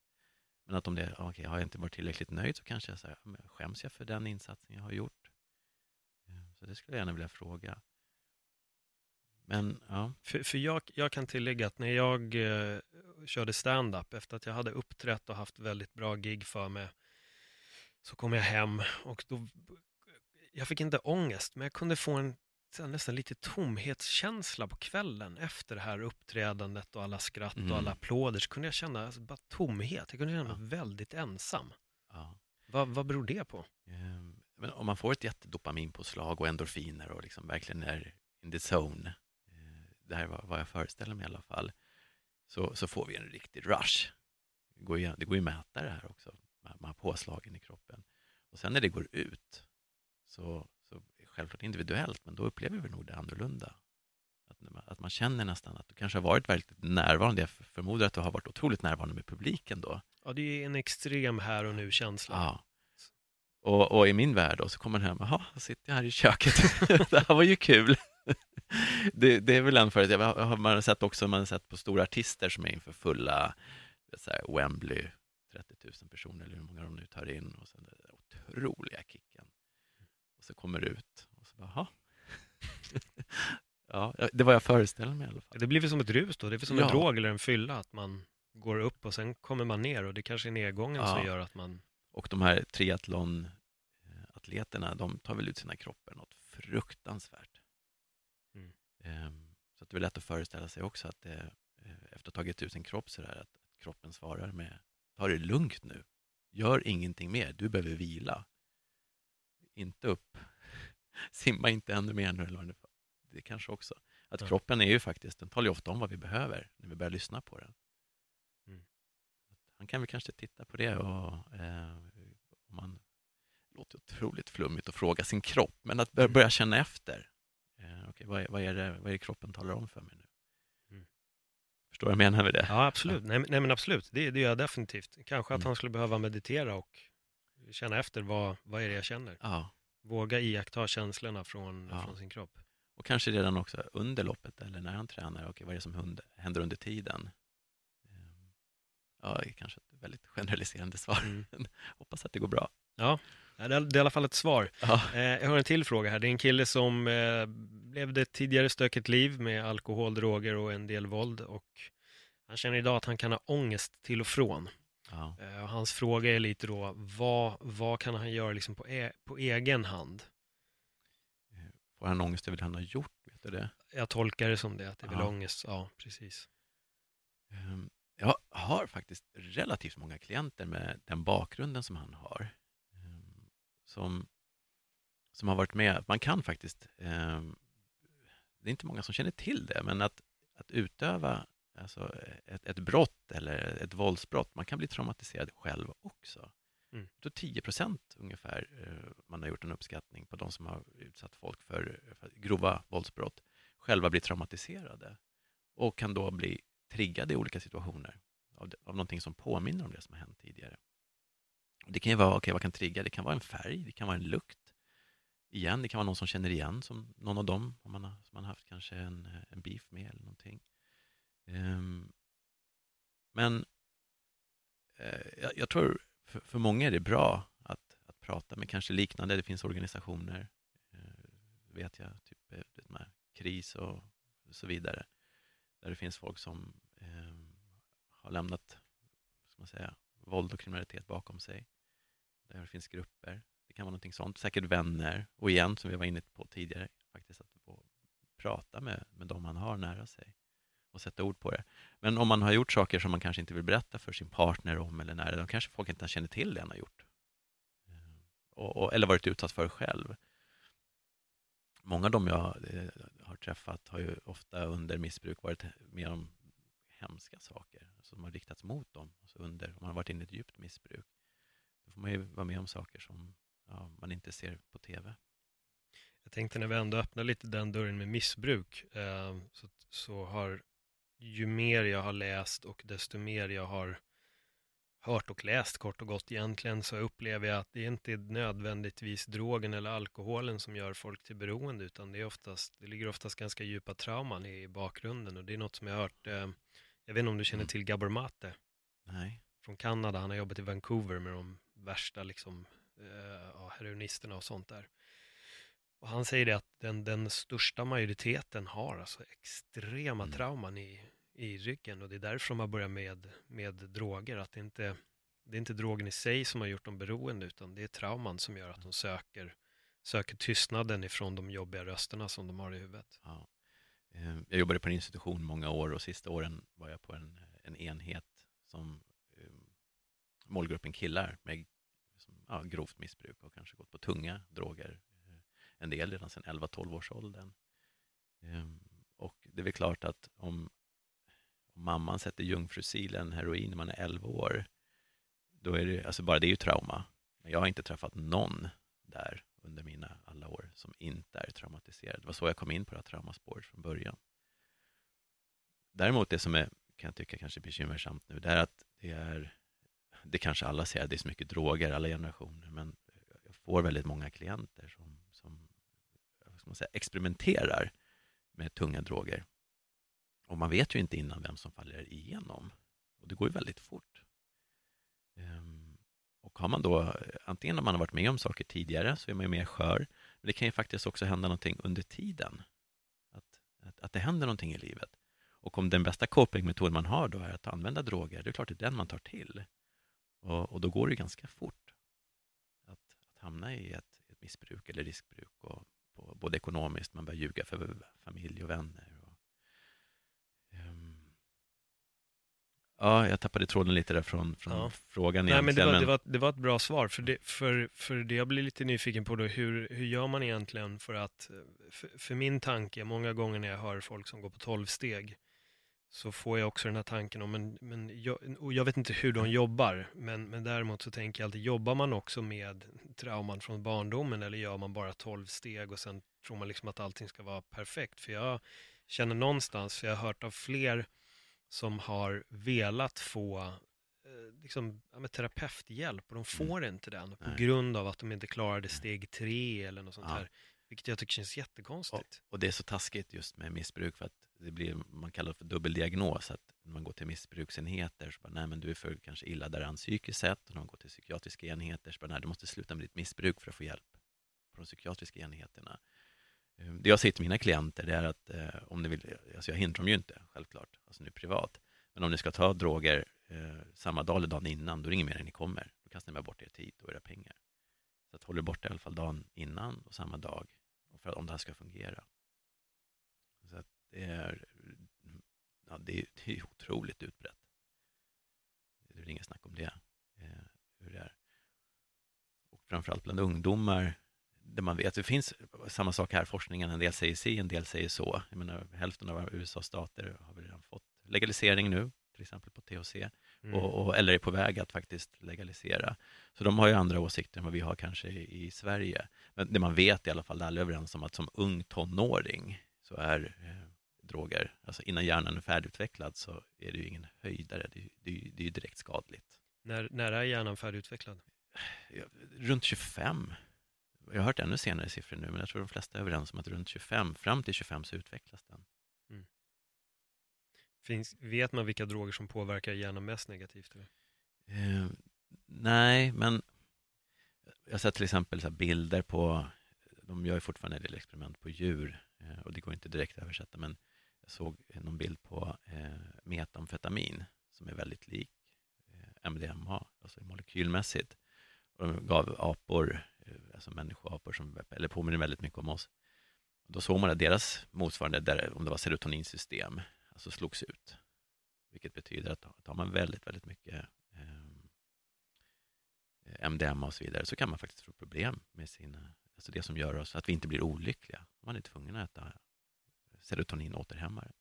Men att om det okay, har jag inte varit tillräckligt nöjd så kanske jag säger, skäms jag för den insatsen jag har gjort? Eh, så det skulle jag gärna vilja fråga. Men, ja. För, för jag, jag kan tillägga att när jag eh, körde stand-up efter att jag hade uppträtt och haft väldigt bra gig för mig så kom jag hem och då, jag fick inte ångest, men jag kunde få en nästan lite tomhetskänsla på kvällen efter det här uppträdandet och alla skratt mm. och alla applåder. Så kunde jag känna alltså, bara tomhet. Jag kunde känna mig ja. väldigt ensam. Ja. Vad, vad beror det på? Um, men om man får ett jättedopaminpåslag och endorfiner och liksom verkligen är in the zone, uh, det här var vad jag föreställer mig i alla fall, så, så får vi en riktig rush. Det går ju, det går ju att mäta det här också de här påslagen i kroppen. Och sen när det går ut så, så självklart individuellt, men då upplever vi nog det annorlunda. Att, att man känner nästan att du kanske har varit väldigt närvarande. Jag förmodar att du har varit otroligt närvarande med publiken då. Ja, det är en extrem här och nu-känsla. Ja. Och, och, i min värld då, så kommer man hem, jaha, då sitter jag här i köket. det här var ju kul. det, det, är väl en förut. Man har sett också man har sett på stora artister som är inför fulla så här, Wembley, 30 000 personer eller hur många de nu tar in. Och sen den otroliga kicken. Och så kommer det ut och så bara, ja, det var jag föreställde mig i alla fall. Det blir väl som ett rus då, det är väl som ja. en drog eller en fylla, att man går upp och sen kommer man ner och det kanske är nedgången ja. som gör att man... Och de här triathlonatleterna, de tar väl ut sina kroppar något fruktansvärt. Mm. Ehm, så det är lätt att föreställa sig också att det, eh, efter att ha tagit ut sin kropp så där, att kroppen svarar med ta det lugnt nu, gör ingenting mer, du behöver vila. Inte upp, simma inte ännu mer nu. Det kanske också. Att ja. kroppen är ju faktiskt, den talar ju ofta om vad vi behöver när vi börjar lyssna på den. Mm. Han kan väl kanske titta på det och eh, om man låter otroligt flummigt att fråga sin kropp, men att börja, börja känna efter. Eh, okay, vad, är, vad, är det, vad är det kroppen talar om för mig nu? Förstår vad jag menar med det? Ja, absolut. Nej, nej men absolut, det, det gör jag definitivt. Kanske att mm. han skulle behöva meditera och känna efter vad, vad är det jag känner. Ja. Våga iaktta känslorna från, ja. från sin kropp. Och kanske redan också under loppet eller när han tränar, okay, vad är det som händer under tiden? Ehm, ja, kanske ett väldigt generaliserande svar. Mm. Hoppas att det går bra. Ja, det är i alla fall ett svar. Ja. Eh, jag har en till fråga här. Det är en kille som eh, levde ett tidigare stökigt liv med alkohol, droger och en del våld och han känner idag att han kan ha ångest till och från. Ja. Eh, och hans fråga är lite då, vad, vad kan han göra liksom på, e på egen hand? Får han ångest över det han har gjort? Vet du det? Jag tolkar det som det, att det är väl ångest. Ja, precis. Ehm, jag har faktiskt relativt många klienter med den bakgrunden som han har. Som, som har varit med. Man kan faktiskt, ehm, det är inte många som känner till det, men att, att utöva alltså ett, ett brott eller ett våldsbrott, man kan bli traumatiserad själv också. Mm. Så 10 procent ungefär, eh, man har gjort en uppskattning på de som har utsatt folk för, för grova våldsbrott, själva blir traumatiserade och kan då bli triggade i olika situationer av, av någonting som påminner om det som har hänt tidigare. Det kan ju vara, okej okay, vad kan trigga? Det kan vara en färg, det kan vara en lukt. Igen, det kan vara någon som känner igen som någon av dem om man har, som man haft kanske en, eh, en beef med eller någonting. Um, men uh, jag, jag, tror för, för många är det bra att, att prata med kanske liknande, det finns organisationer, uh, vet jag, typ det med KRIS och så vidare, där det finns folk som um, har lämnat ska man säga, våld och kriminalitet bakom sig. Där det finns grupper. Det kan vara någonting sånt. Säkert vänner. Och igen, som vi var inne på tidigare, faktiskt att få prata med, med de man har nära sig och sätta ord på det. Men om man har gjort saker som man kanske inte vill berätta för sin partner om eller nära, då kanske folk inte känner till det han har gjort. Eh, och, och, eller varit utsatt för själv. Många av dem jag eh, har träffat har ju ofta under missbruk varit med om hemska saker som har riktats mot dem. Alltså under, om man har varit inne i ett djupt missbruk. Då får man ju vara med om saker som ja, man inte ser på TV. Jag tänkte när vi ändå öppnar lite den dörren med missbruk eh, så, så har ju mer jag har läst och desto mer jag har hört och läst kort och gott egentligen så upplever jag att det inte är nödvändigtvis drogen eller alkoholen som gör folk till beroende utan det, är oftast, det ligger oftast ganska djupa trauman i bakgrunden och det är något som jag har hört, eh, jag vet inte om du känner mm. till Gabor Mate? Nej. Från Kanada, han har jobbat i Vancouver med de värsta liksom, eh, heroinisterna och sånt där. Och han säger det att den, den största majoriteten har alltså extrema mm. trauman i, i ryggen och det är därför de har börjat med, med droger. Att det inte det är inte drogen i sig som har gjort dem beroende utan det är trauman som gör att de söker, söker tystnaden ifrån de jobbiga rösterna som de har i huvudet. Ja. Eh, jag jobbade på en institution många år och sista åren var jag på en, en enhet som målgruppen killar med ja, grovt missbruk och kanske gått på tunga droger eh, en del redan sedan 11-12 års åldern. Ehm, och det är väl klart att om, om mamman sätter jungfrusilen heroin när man är 11 år, då är det, alltså bara det är ju trauma. Men jag har inte träffat någon där under mina alla år som inte är traumatiserad. Det var så jag kom in på det här traumaspåret från början. Däremot det som är, kan jag tycka kanske bekymmersamt nu, det är att det är, det kanske alla säger, det är så mycket droger, alla generationer, men jag får väldigt många klienter som, som ska man säga, experimenterar med tunga droger. Och man vet ju inte innan vem som faller igenom. Och det går ju väldigt fort. Ehm, och har man då, antingen om man har varit med om saker tidigare så är man ju mer skör, men det kan ju faktiskt också hända någonting under tiden. Att, att, att det händer någonting i livet. Och om den bästa copingmetoden man har då är att använda droger, det är klart det är den man tar till. Och, och då går det ganska fort att, att hamna i ett, ett missbruk eller riskbruk, och på, både ekonomiskt, man börjar ljuga för familj och vänner. Och, um, Ja, jag tappade tråden lite där från, från ja. frågan Nej, men det, var, men... Det, var, det var ett bra svar, för det, för, för det jag blir lite nyfiken på då, hur, hur gör man egentligen för att, för, för min tanke, många gånger när jag hör folk som går på tolv steg, så får jag också den här tanken om, men, men jag, och jag vet inte hur de jobbar, men, men däremot så tänker jag alltid, jobbar man också med trauman från barndomen eller gör man bara tolv steg och sen tror man liksom att allting ska vara perfekt? För jag känner någonstans, för jag har hört av fler som har velat få eh, liksom, ja, terapeuthjälp och de mm. får mm. inte den på Nej. grund av att de inte klarade steg tre eller något sånt ja. här. Vilket jag tycker känns jättekonstigt. Och, och, det är så taskigt just med missbruk för att det blir, man kallar det för dubbeldiagnos, att när man går till missbruksenheter så bara, nej men du är för kanske illa däran psykiskt sett, och när man går till psykiatriska enheter så bara, nej du måste sluta med ditt missbruk för att få hjälp på de psykiatriska enheterna. Ehm, det jag säger till mina klienter det är att eh, om ni vill, alltså jag hindrar dem ju inte, självklart, alltså nu privat, men om ni ska ta droger eh, samma dag eller dagen innan, då är det inget mer än ni kommer. Då kastar ni bara bort er tid och era pengar. Så att håll er borta i alla fall dagen innan och samma dag, för att, om det här ska fungera. Så att det är, ja, det är, det är otroligt utbrett. Det är inget snack om det, eh, hur det är. Och framförallt bland ungdomar där man vet, det finns samma sak här, forskningen, en del säger si, en del säger så. Jag menar, hälften av USAs stater har vi redan fått legalisering nu, till exempel på THC, mm. och, och, eller är på väg att faktiskt legalisera. Så de har ju andra åsikter än vad vi har kanske i, i Sverige. Men det man vet i alla fall, alla är överens om att som ung tonåring så är eh, droger, alltså innan hjärnan är färdigutvecklad så är det ju ingen höjdare, det, det, det är ju direkt skadligt. När, när är hjärnan färdigutvecklad? Runt 25 jag har hört ännu senare siffror nu, men jag tror de flesta är överens om att runt 25, fram till 25 så utvecklas den. Finns, vet man vilka droger som påverkar hjärnan mest negativt? Eh, nej, men jag har sett till exempel så bilder på, de gör ju fortfarande en del experiment på djur eh, och det går inte direkt att översätta, men jag såg någon bild på eh, metamfetamin som är väldigt lik eh, MDMA, alltså molekylmässigt. Och de gav apor eh, alltså människoapor som eller påminner väldigt mycket om oss. Då såg man att deras motsvarande, där, om det var serotoninsystem, alltså slogs ut. Vilket betyder att tar man väldigt, väldigt mycket eh, MDMA och så vidare så kan man faktiskt få problem med sina, alltså det som gör oss, att vi inte blir olyckliga. Man är tvungen att äta serotoninåterhämmare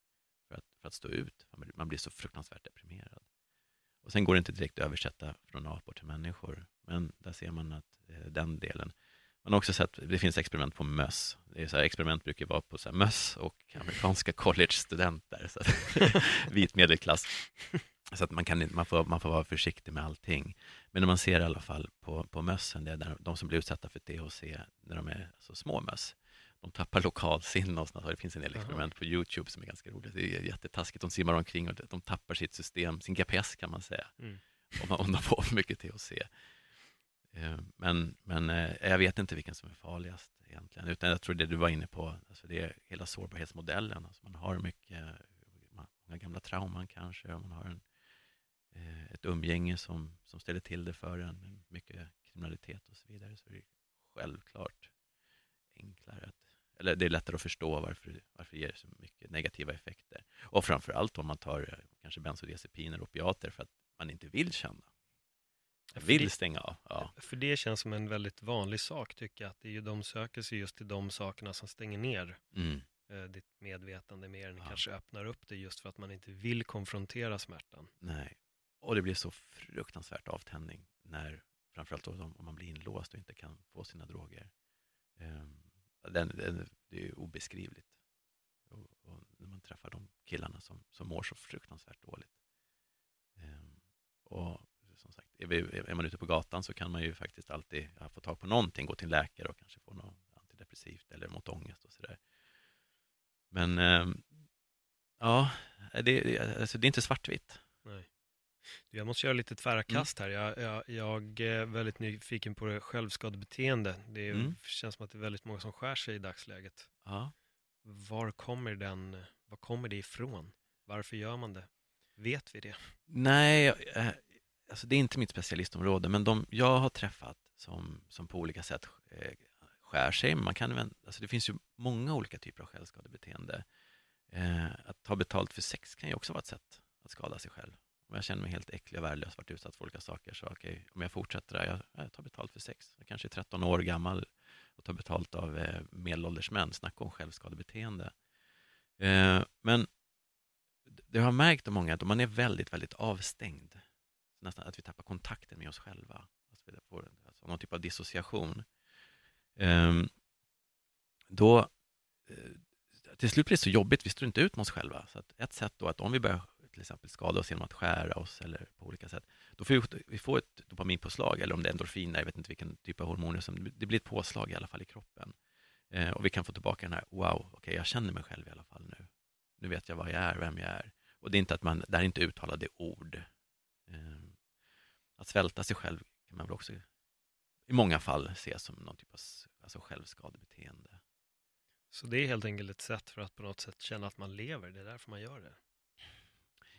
för att, för att stå ut. Man blir så fruktansvärt deprimerad. Och sen går det inte direkt att översätta från apor till människor, men där ser man att eh, den delen man har också sett, det finns experiment på möss. Det är så här, experiment brukar vara på så här, möss och amerikanska college-studenter, så vit medelklass. Så att man, kan, man, får, man får vara försiktig med allting. Men när man ser i alla fall på, på mössen, det är där, de som blir utsatta för THC när de är så små möss, de tappar lokalsinne och sånt. Det finns en del experiment på Youtube som är ganska roliga. Det är jättetaskigt. De simmar omkring och de tappar sitt system, sin GPS kan man säga, mm. om, om de får för mycket THC. Eh, men, men eh, jag vet inte vilken som är farligast egentligen, utan jag tror det du var inne på, alltså det är hela sårbarhetsmodellen. Alltså man har mycket, många gamla trauman kanske, man har en, eh, ett umgänge som, som ställer till det för en, med mycket kriminalitet och så vidare, så det är självklart enklare att eller det är lättare att förstå varför, varför det ger så mycket negativa effekter. Och framför allt om man tar kanske bensodiazepiner och opiater för att man inte vill känna. Vill det, stänga av. Ja. För det känns som en väldigt vanlig sak tycker jag, att det är ju de söker sig just till de sakerna som stänger ner mm. eh, ditt medvetande mer än ja. kanske öppnar upp det just för att man inte vill konfrontera smärtan. Nej, och det blir så fruktansvärt avtändning när framförallt då, om man blir inlåst och inte kan få sina droger. Ehm, den, den, det är obeskrivligt. Och, och när man träffar de killarna som, som mår så fruktansvärt dåligt. Ehm, och som sagt, är, är man ute på gatan så kan man ju faktiskt alltid få tag på någonting, gå till en läkare och kanske få något antidepressivt eller mot ångest och sådär. Men ehm, ja, det, alltså, det är inte svartvitt. Nej. Jag måste göra lite tvära mm. kast här. Jag, jag, jag, är väldigt nyfiken på det självskadebeteende. Det mm. känns som att det är väldigt många som skär sig i dagsläget. Ja. Var kommer, den, var kommer det ifrån? Varför gör man det? Vet vi det? Nej, eh, alltså det är inte mitt specialistområde, men de jag har träffat som, som på olika sätt eh, skär sig, man kan, alltså det finns ju många olika typer av självskadebeteende. Eh, att ta betalt för sex kan ju också vara ett sätt att skada sig själv. Om jag känner mig helt äcklig och värdelös, varit utsatt för olika saker, så okej, okay, om jag fortsätter där, jag, jag tar betalt för sex. Jag kanske är 13 år gammal och tar betalt av eh, medelålders män. Snacka om självskadebeteende. Eh, men det har märkt av många att om man är väldigt, väldigt avstängd, nästan att vi tappar kontakten med oss själva, alltså vi får alltså någon typ av dissociation, Um, då eh, till slut blir det så jobbigt, vi står inte ut med oss själva. Så ett sätt då att om vi börjar till exempel skada oss genom att skära oss eller på olika sätt, då får vi, vi får ett dopaminpåslag, eller om det är endorfiner, jag vet inte vilken typ av hormoner som, det blir ett påslag i alla fall i kroppen. Eh, och vi kan få tillbaka den här, wow, okej, okay, jag känner mig själv i alla fall nu. Nu vet jag vad jag är, vem jag är. Och det är inte att man, det är inte uttalade ord. Svälta sig själv kan man väl också i många fall se som någon typ av alltså självskadebeteende. Så det är helt enkelt ett sätt för att på något sätt känna att man lever, det är därför man gör det?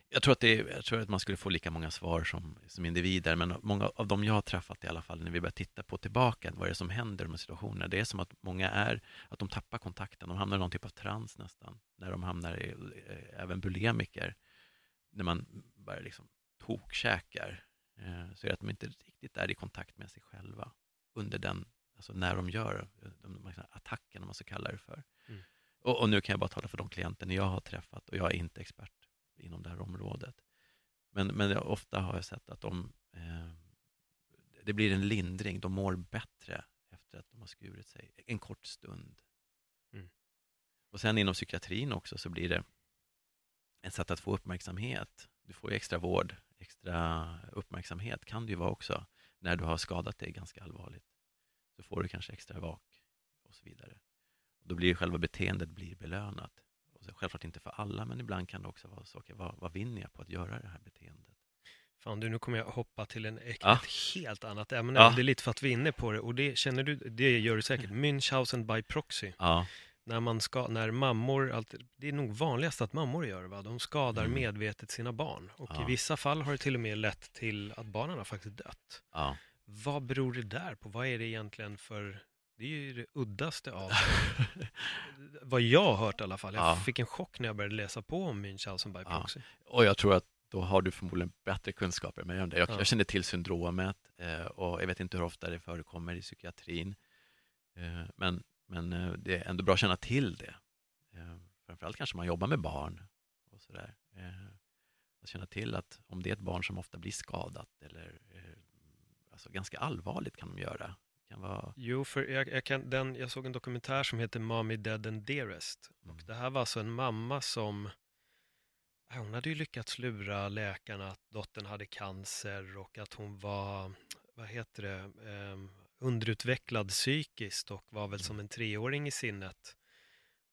Jag tror att, det, jag tror att man skulle få lika många svar som, som individer, men många av dem jag har träffat i alla fall, när vi börjar titta på tillbaka, vad är det som händer här situationerna? Det är som att många är, att de tappar kontakten, de hamnar i någon typ av trans nästan, när de hamnar i, eh, även bulimiker, när man bara liksom tokkäkar, så är det att de inte riktigt är i kontakt med sig själva under den, alltså när de gör de, de attacken, om man ska kalla det för. Mm. Och, och, nu kan jag bara tala för de klienter jag har träffat och jag är inte expert inom det här området. Men, men ofta har jag sett att de, eh, det blir en lindring, de mår bättre efter att de har skurit sig en kort stund. Mm. Och sen inom psykiatrin också så blir det ett sätt att få uppmärksamhet. Du får ju extra vård, extra uppmärksamhet kan det ju vara också när du har skadat dig ganska allvarligt. Så får du kanske extra vak och så vidare. Och då blir själva beteendet blir belönat. Självklart inte för alla, men ibland kan det också vara så, okay, vad, vad vinner jag på att göra det här beteendet? Fan du, nu kommer jag hoppa till en, ett ja. helt annat ämne. Ja. Det är lite för att vi är inne på det och det känner du, det gör du säkert, Münchhausen by proxy. Ja. När, man ska, när mammor, det är nog vanligast att mammor gör va? De skadar mm. medvetet sina barn. Och i vissa fall har det till och med lett till att barnen har faktiskt dött. Vad beror det där på? Vad är det egentligen för det är ju det uddaste av vad jag har hört i alla fall. Jag ja. fick en chock när jag började läsa på om Münchhausen by proxy. Ja. Och jag tror att då har du förmodligen bättre kunskaper än mig om det. Jag, ja. jag känner till syndromet eh, och jag vet inte hur ofta det förekommer i psykiatrin. Eh, men men eh, det är ändå bra att känna till det. Eh, framförallt kanske man jobbar med barn och sådär. Eh, att känna till att om det är ett barn som ofta blir skadat eller alltså ganska allvarligt kan de göra kan vara... Jo, för jag, jag, kan, den, jag såg en dokumentär som heter Mommy Dead and Dearest. Mm. Och det här var alltså en mamma som hon hade ju lyckats lura läkarna att dottern hade cancer och att hon var, vad heter det, eh, underutvecklad psykiskt och var väl som en treåring i sinnet.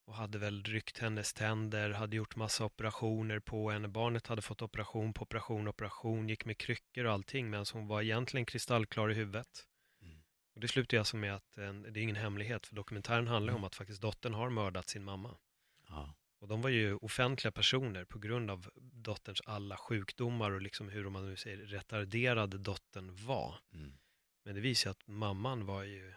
Och hade väl ryckt hennes tänder, hade gjort massa operationer på henne. Barnet hade fått operation på operation, operation, gick med kryckor och allting medan hon var egentligen kristallklar i huvudet. Och det slutar alltså med att en, det är ingen hemlighet, för dokumentären handlar mm. om att faktiskt dottern har mördat sin mamma. Ja. Och de var ju offentliga personer på grund av dotterns alla sjukdomar och liksom hur man nu säger retarderad dottern var. Mm. Men det visar att mamman var ju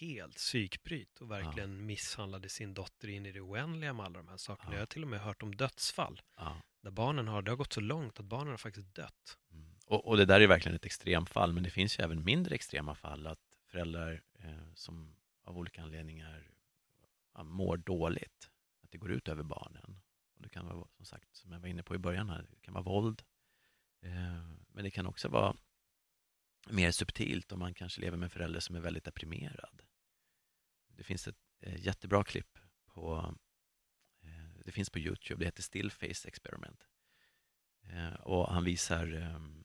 helt psykbryt och verkligen ja. misshandlade sin dotter in i det oändliga med alla de här sakerna. Ja. Jag har till och med hört om dödsfall ja. där barnen har, det har gått så långt att barnen har faktiskt dött. Mm. Och, och, det där är verkligen ett extremfall, men det finns ju även mindre extrema fall att föräldrar eh, som av olika anledningar mår dåligt, att det går ut över barnen. Och det kan vara, som sagt, som jag var inne på i början här, det kan vara våld, eh, men det kan också vara mer subtilt om man kanske lever med en förälder som är väldigt deprimerad. det finns ett eh, jättebra klipp på, eh, det finns på Youtube, det heter Stillface Experiment. Eh, och han visar ehm,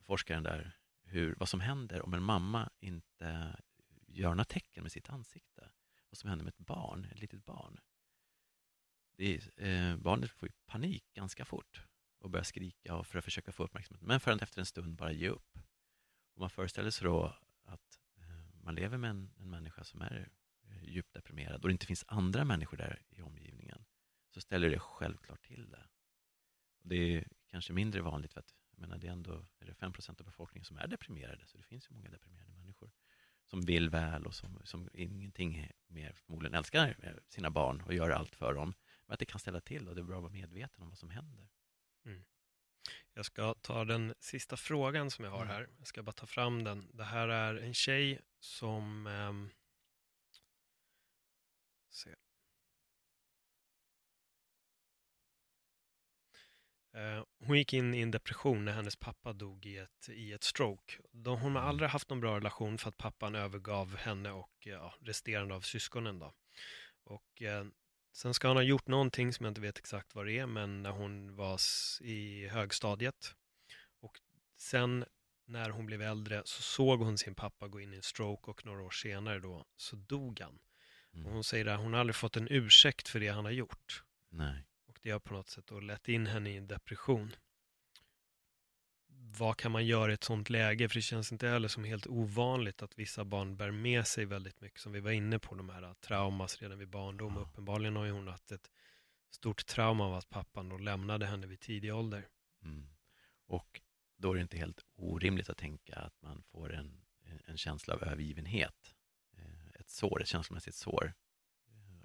forskaren där hur, vad som händer om en mamma inte gör några tecken med sitt ansikte. Vad som händer med ett barn, ett litet barn. Det är, eh, barnet får panik ganska fort och börja skrika för att försöka få uppmärksamhet, men förrän efter en stund bara ge upp. Och man föreställer sig då att eh, man lever med en, en människa som är eh, djupt deprimerad och det inte finns andra människor där i omgivningen, så ställer det självklart till det. Och det är kanske mindre vanligt för att jag menar, det är ändå är det 5 av befolkningen som är deprimerade, så det finns ju många deprimerade människor som vill väl och som, som ingenting mer förmodligen älskar sina barn och gör allt för dem. Men att det kan ställa till och det är bra att vara medveten om vad som händer. Mm. Jag ska ta den sista frågan som jag har mm. här. Jag ska bara ta fram den. Det här är en tjej som... Eh, se. Eh, hon gick in i en depression när hennes pappa dog i ett, i ett stroke. Hon har mm. aldrig haft någon bra relation för att pappan övergav henne och ja, resterande av syskonen. Då. Och, eh, sen ska han ha gjort någonting som jag inte vet exakt vad det är, men när hon var i högstadiet. Och sen när hon blev äldre så såg hon sin pappa gå in i en stroke och några år senare då så dog han. Mm. Och hon säger att hon aldrig fått en ursäkt för det han har gjort. Nej det har på något sätt då lett in henne i en depression. Vad kan man göra i ett sånt läge? För det känns inte heller som helt ovanligt att vissa barn bär med sig väldigt mycket, som vi var inne på, de här traumas redan vid barndom. Ja. Uppenbarligen har ju hon haft ett stort trauma av att pappan då lämnade henne vid tidig ålder. Mm. Och då är det inte helt orimligt att tänka att man får en, en känsla av övergivenhet. Eh, ett sår, ett känslomässigt sår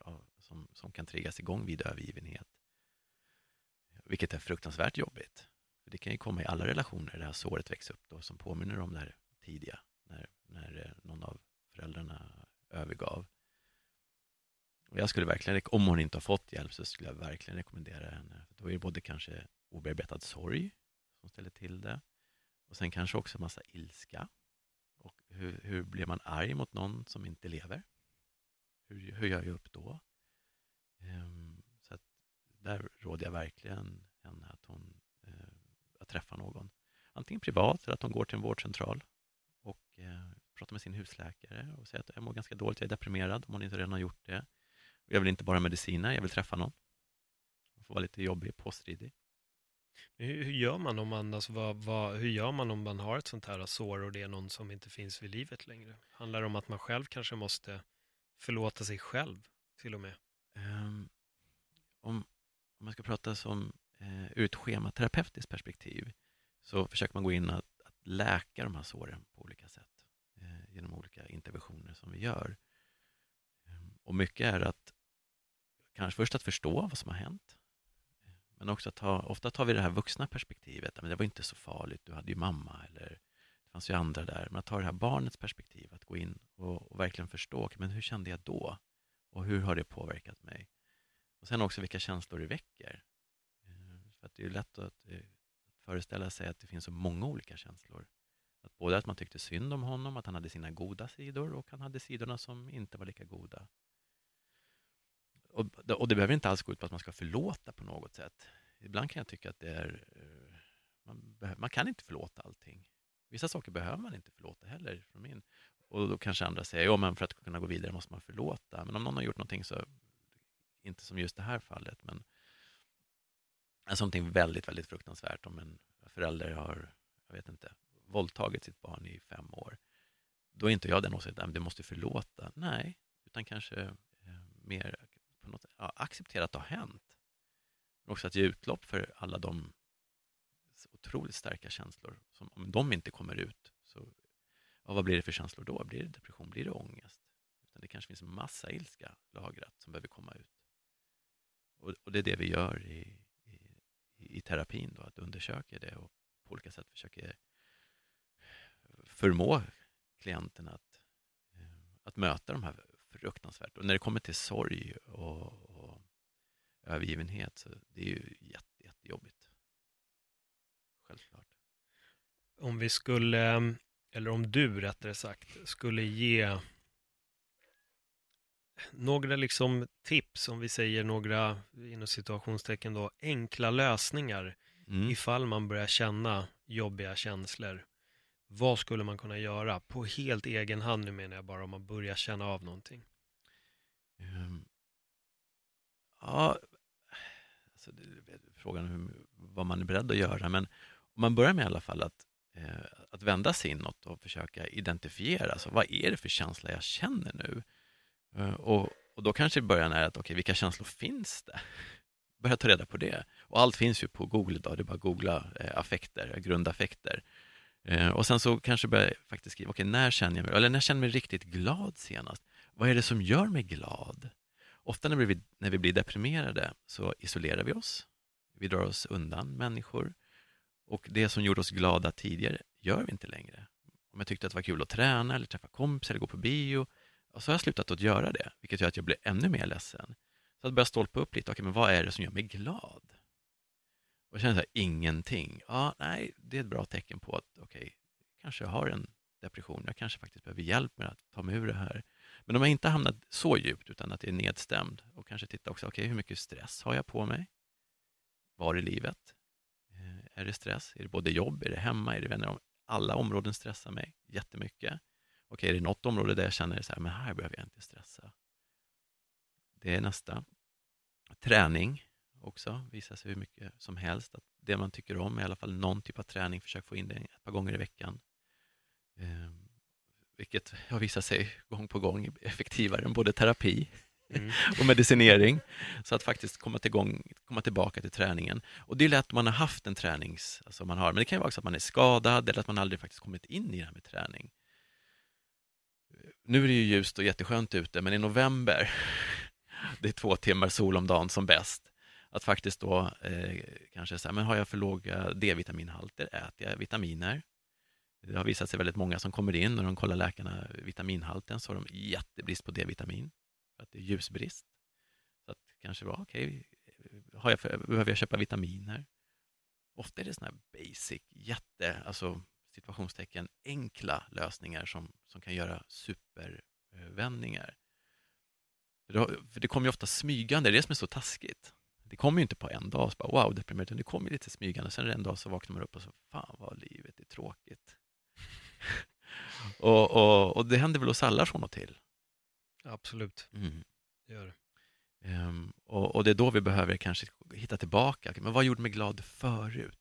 eh, som, som kan triggas igång vid övergivenhet. Vilket är fruktansvärt jobbigt. För Det kan ju komma i alla relationer, det här såret växer upp då, som påminner om det här tidiga, när, när eh, någon av föräldrarna övergav. Och jag skulle verkligen, om hon inte har fått hjälp så skulle jag verkligen rekommendera henne. För då är det både kanske obearbetad sorg som ställer till det och sen kanske också massa ilska. Och hur, hur blir man arg mot någon som inte lever? Hur, hur gör jag upp då? Um, där råder jag verkligen henne att hon träffa någon. Antingen privat eller att hon går till en vårdcentral och eh, pratar med sin husläkare och säger att jag mår ganska dåligt, jag är deprimerad om hon inte redan har gjort det. Jag vill inte bara mediciner, jag vill träffa någon. Hon får vara lite jobbig, påstridig. Hur, hur, gör man om man, alltså vad, vad, hur gör man om man har ett sånt här sår och det är någon som inte finns vid livet längre? Handlar det om att man själv kanske måste förlåta sig själv till och med? Um, om, om man ska prata som eh, ur ett schematerapeutiskt perspektiv så försöker man gå in att, att läka de här såren på olika sätt eh, genom olika interventioner som vi gör. Eh, och mycket är att kanske först att förstå vad som har hänt men också att ta, ofta tar vi det här vuxna perspektivet, men det var inte så farligt, du hade ju mamma eller det fanns ju andra där. Men att ta det här barnets perspektiv, att gå in och, och verkligen förstå, men hur kände jag då? Och hur har det påverkat mig? Och sen också vilka känslor det väcker. För att det är lätt att, eh, att föreställa sig att det finns så många olika känslor. Att både att man tyckte synd om honom, att han hade sina goda sidor och han hade sidorna som inte var lika goda. Och, och det behöver inte alls gå ut på att man ska förlåta på något sätt. Ibland kan jag tycka att det är... Eh, man, man kan inte förlåta allting. Vissa saker behöver man inte förlåta heller. Från min. Och då kanske andra säger, ja men för att kunna gå vidare måste man förlåta. Men om någon har gjort någonting så inte som just det här fallet, men alltså någonting väldigt, väldigt fruktansvärt om en förälder har, jag vet inte, våldtagit sitt barn i fem år. Då är inte jag den åsikten, att du måste förlåta. Nej, utan kanske eh, mer på något, ja, acceptera att det har hänt. Men också att ge utlopp för alla de otroligt starka känslor. Som, om de inte kommer ut, så ja, vad blir det för känslor då? Blir det depression? Blir det ångest? Utan det kanske finns en massa ilska lagrat som behöver komma ut. Och, och, det är det vi gör i, i, terapin, då, att undersöka det och på olika sätt försöka förmå klienten att, eh, att möta de här fruktansvärt. Och när det kommer till sorg och, och övergivenhet, så det är ju jätte, jättejobbigt. Självklart. Om vi skulle, eller om du rättare sagt, skulle ge några liksom tips, om vi säger några, inom situationstecken då, enkla lösningar Mm. ifall man börjar känna jobbiga känslor. Vad skulle man kunna göra på helt egen hand nu menar jag bara om man börjar känna av någonting? Ehm, Ja, alltså det är frågan hur, vad man är beredd att göra. Men om man börjar med i alla fall att, eh, att vända sig inåt och försöka identifiera, alltså, vad är det för känsla jag känner nu? Eh, och, och då kanske början är att, okej, vilka känslor finns det? Börja ta reda på det. Och allt finns ju på Google idag, det är bara att googla eh, affekter, grundaffekter. Eh, och sen så kanske börja faktiskt skriva, okej, när känner jag mig, eller när känner jag mig riktigt glad senast? Vad är det som gör mig glad? Ofta när vi, när vi blir deprimerade så isolerar vi oss. Vi drar oss undan människor. Och det som gjorde oss glada tidigare gör vi inte längre. Om jag tyckte att det var kul att träna eller träffa kompisar eller gå på bio, och så har jag slutat att göra det, vilket gör att jag blir ännu mer ledsen. Så att börja stolpa upp lite, okej, men vad är det som gör mig glad? Och jag känner så här, ingenting. Ja, nej, det är ett bra tecken på att, okej, kanske jag har en depression, jag kanske faktiskt behöver hjälp med att ta mig ur det här. Men om jag inte hamnat så djupt utan att det är nedstämd och kanske titta också, okej hur mycket stress har jag på mig? Var i livet? Eh, är det stress? Är det både jobb, är det hemma, är det vänner? Alla områden stressar mig jättemycket. Okej, är det något område där jag känner så här, men här behöver jag inte stressa? Det är nästa. Träning också, visar sig hur mycket som helst. Att det man tycker om, i alla fall någon typ av träning, försök få in det ett par gånger i veckan. Eh, vilket har visat sig gång på gång effektivare än både terapi Mm. och medicinering. Så att faktiskt komma, tillgång, komma tillbaka till träningen. Och det är lätt om man har haft en tränings... Alltså man har, men det kan ju vara också att man är skadad eller att man aldrig faktiskt kommit in i det här med träning. Nu är det ju ljust och jätteskönt ute, men i november, det är två timmar sol om dagen som bäst, att faktiskt då eh, kanske säga, men har jag för låga D-vitaminhalter, äter jag vitaminer? Det har visat sig väldigt många som kommer in och de kollar läkarna vitaminhalten så har de jättebrist på D-vitamin för att det är ljusbrist. Så att kanske vara, okej, okay, jag för, behöver jag köpa vitaminer? Ofta är det sådana här basic, jätte, alltså situationstecken, enkla lösningar som, som kan göra supervändningar. För det, för det kommer ju ofta smygande, det är det som är så taskigt. Det kommer ju inte på en dag, så bara, wow, deprimerad, utan det kommer lite smygande. Sen en dag så vaknar man upp och så, fan vad livet är tråkigt. och, och, och det händer väl oss alla från och till. Absolut, Mm. det gör det. Ehm, och, och det är då vi behöver kanske hitta tillbaka. Men vad gjorde mig glad förut?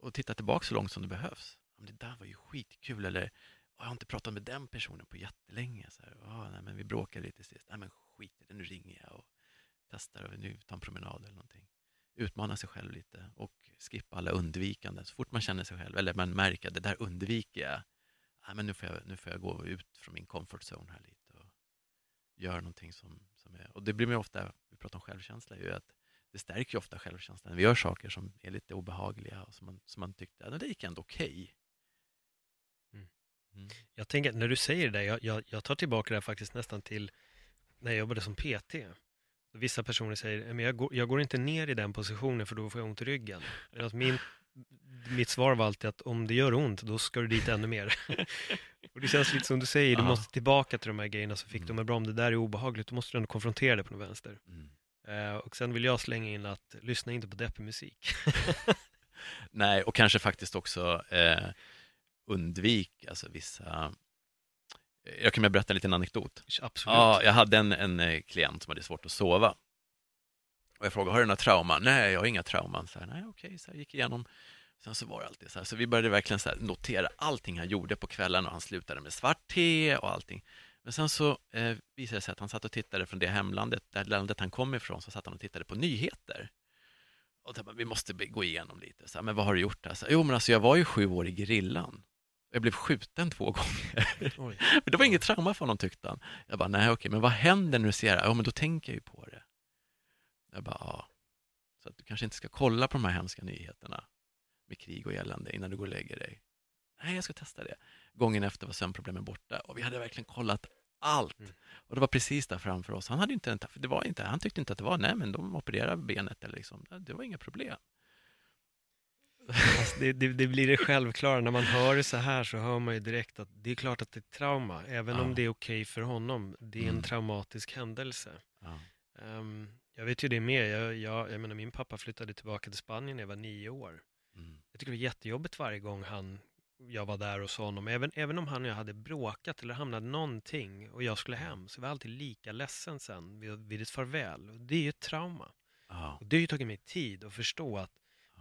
Och titta tillbaka så långt som det behövs. Men det där var ju skitkul. Eller jag har inte pratat med den personen på jättelänge. Så här, oh, nej, men vi bråkade lite sist. Nej, men skit i det, nu ringer jag och testar och nu tar en promenad eller någonting. Utmana sig själv lite och skippa alla undvikanden. Så fort man känner sig själv, eller man märker att det där undviker jag. Nej, men nu, får jag nu får jag gå ut från min comfort zone här lite och göra någonting som, som är... Och det blir man ofta, vi pratar om självkänsla, ju att det stärker ju ofta självkänslan. Vi gör saker som är lite obehagliga och som man, som man tyckte, ja, det gick ändå okej. Jag tänker, när du säger det, jag, jag, jag tar tillbaka det här faktiskt nästan till när jag jobbade som PT. Vissa personer säger, men jag går, jag går inte ner i den positionen för då får jag ont i ryggen. Min, mitt svar var alltid att om det gör ont, då ska du dit ännu mer. och det känns lite som du säger, du måste tillbaka till de här grejerna som fick Mm. dem bra. Om det där är obehagligt, då måste du ändå konfrontera det på något vänster. Mm. Eh, och sen vill jag slänga in att lyssna inte på deppig musik. Nej, och kanske faktiskt också eh, undvik alltså vissa... Jag kan berätta en liten anekdot. Absolut. Ja, jag hade en, en eh, klient som hade svårt att sova. Och jag frågade, har du några trauman? Nej, jag har inga trauman. Så här, Nej, okej, så jag gick igenom. Sen så var det alltid så här, så vi började verkligen så här notera allting han gjorde på kvällen och han slutade med svart te och allting. Men sen så eh, visade det sig att han satt och tittade från det hemlandet, det landet han kom ifrån, så satt han och tittade på nyheter. Och bara, vi måste gå igenom lite, så här, men vad har du gjort? Här? Så, jo, men alltså jag var ju sju år i gerillan. Jag blev skjuten två gånger. Oj. Men det var inget trauma för honom tyckte han. Jag bara, nej okej, men vad händer när du ser det? Ja, men då tänker jag ju på det. Jag bara, ja. Så att du kanske inte ska kolla på de här hemska nyheterna med krig och elände innan du går och lägger dig. Nej, jag ska testa det. Gången efter var sömnproblemen borta och vi hade verkligen kollat allt. Mm. Och det var precis där framför oss. Han, hade inte en, det var inte, han tyckte inte att det var, nej men de opererar benet eller liksom, det var inga problem. Alltså det, det, det blir det självklara, när man hör det så här så hör man ju direkt att det är klart att det är trauma, även Ja. om det är okej för honom. Det är en Mm. traumatisk händelse. Ja. Ehm, jag vet ju det med, jag, jag, jag menar min pappa flyttade tillbaka till Spanien när jag var nio år. Mm. Jag tycker det var jättejobbigt varje gång han, jag var där hos honom. Även, även om han och jag hade bråkat eller hamnat någonting och jag skulle hem så var jag alltid lika ledsen sen vid, vid ett farväl. Och Det är ju ett trauma. Ja. Och det har ju tagit mig tid att förstå att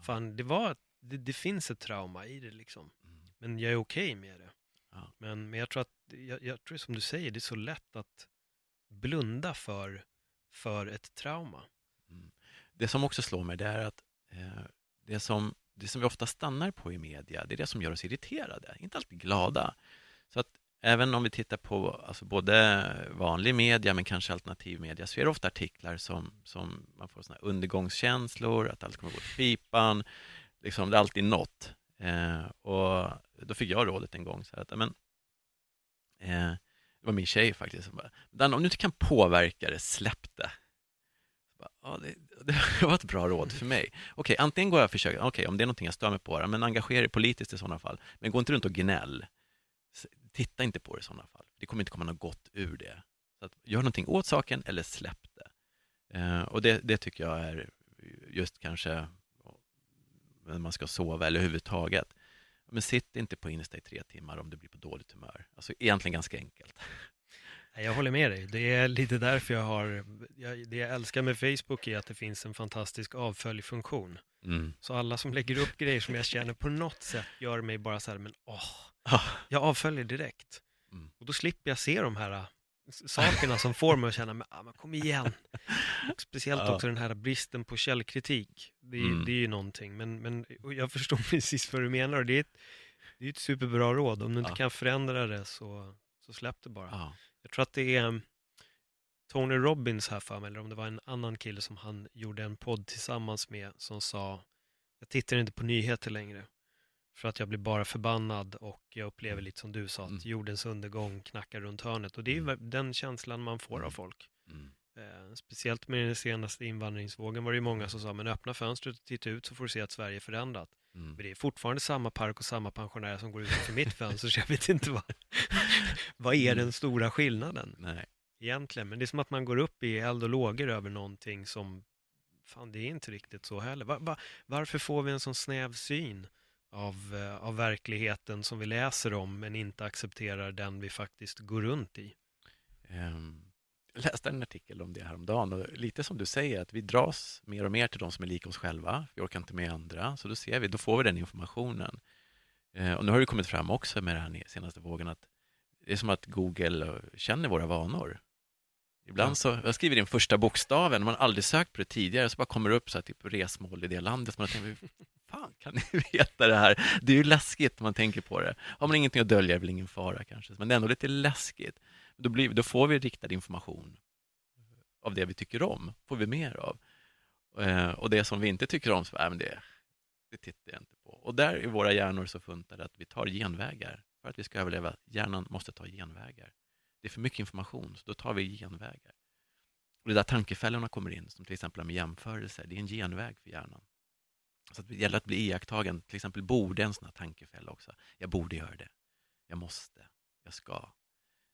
fan, det, var, det, det finns ett trauma i det liksom. Mm. Men jag är okej med det. Ja. Men, men jag tror att, jag, jag tror som du säger, det är så lätt att blunda för, för ett trauma. Det som också slår mig det är att eh, det, som, det som vi ofta stannar på i media, det är det som gör oss irriterade, inte alltid glada. Så att även om vi tittar på alltså både vanlig media men kanske alternativ media så är det ofta artiklar som, som man får såna här undergångskänslor, att allt kommer gå till pipan, liksom, det är alltid något. Eh, och då fick jag rådet en gång så här att, men, eh, det var min tjej faktiskt som bara, om du inte kan påverka det, släpp det. Bara, Ja, det, det var ett bra råd för mig. Okej, antingen går jag och försöker, okej, om det är någonting jag stör mig på, men engagera dig politiskt i sådana fall. Men gå inte runt och gnäll. Titta inte på det i sådana fall. Det kommer inte komma något gott ur det. Så att, gör någonting åt saken eller släpp det. Eh, och det, det tycker jag är just kanske eh, när man ska sova eller överhuvudtaget. Men sitt inte på Insta i tre timmar om du blir på dåligt humör. Alltså egentligen ganska enkelt. Jag håller med dig. Det är lite därför jag har... Jag, det jag älskar med Facebook är att det finns en fantastisk avföljfunktion. Mm. Så alla som lägger upp grejer som jag känner på något sätt gör mig bara så här, men åh, Ah, jag avföljer direkt. Mm. Och då slipper jag se de här sakerna som får mig att känna, men, ah, men kom igen. Och speciellt Ja. också den här bristen på källkritik. Det är, Mm. det är ju någonting, men, men jag förstår precis vad du menar och det är ett, det är ett superbra råd. Om du inte Ja. kan förändra det så, så släpp det bara. ja. Jag tror att det är Tony Robbins här för mig, eller om det var en annan kille som han gjorde en podd tillsammans med som sa jag tittar inte på nyheter längre för att jag blir bara förbannad och jag upplever lite som du sa att Mm. jordens undergång knackar runt hörnet och det är ju Mm. den känslan man får av Mm. folk. Mm. Eh, speciellt med den senaste invandringsvågen var det ju många som sa men öppna fönstret och titta ut så får du se att Sverige är förändrat. Mm. Men det är fortfarande samma park och samma pensionärer som går utanför mitt fönster så jag vet inte vad, vad är den stora skillnaden Nej. egentligen. Men det är som att man går upp i eld och lågor över någonting som, fan det är inte riktigt så heller. Va, va, varför får vi en sån snäv syn av, eh, av verkligheten som vi läser om men inte accepterar den vi faktiskt går runt i? Ehm, Jag läste en artikel om det häromdagen och lite som du säger att vi dras mer och mer till de som är lika oss själva. Vi orkar inte med andra, så då ser vi, då får vi den informationen. Eh, Och nu har det kommit fram också med den här senaste vågen att det är som att Google eh, känner våra vanor. Ibland så, jag skriver in första bokstaven, man har aldrig sökt på det tidigare, så bara kommer det upp så här, typ resmål i det landet. Man tänker, "Hur fan kan ni veta det här? Det är ju läskigt när man tänker på det. Har man ingenting att dölja är det väl ingen fara kanske, men det är ändå lite läskigt. Då, blir, då får vi riktad information av det vi tycker om, får vi mer av. Eh, och det som vi inte tycker om, så, äh, men det, det tittar jag inte på. Och där är våra hjärnor så funtade att vi tar genvägar. För att vi ska överleva, hjärnan måste ta genvägar. Det är för mycket information, så då tar vi genvägar. Och det är där tankefällorna kommer in, som till exempel med jämförelser. Det är en genväg för hjärnan. Så att det gäller att bli iakttagen. Till exempel borde en sån här tankefälla också. Jag borde göra det. Jag måste. Jag ska.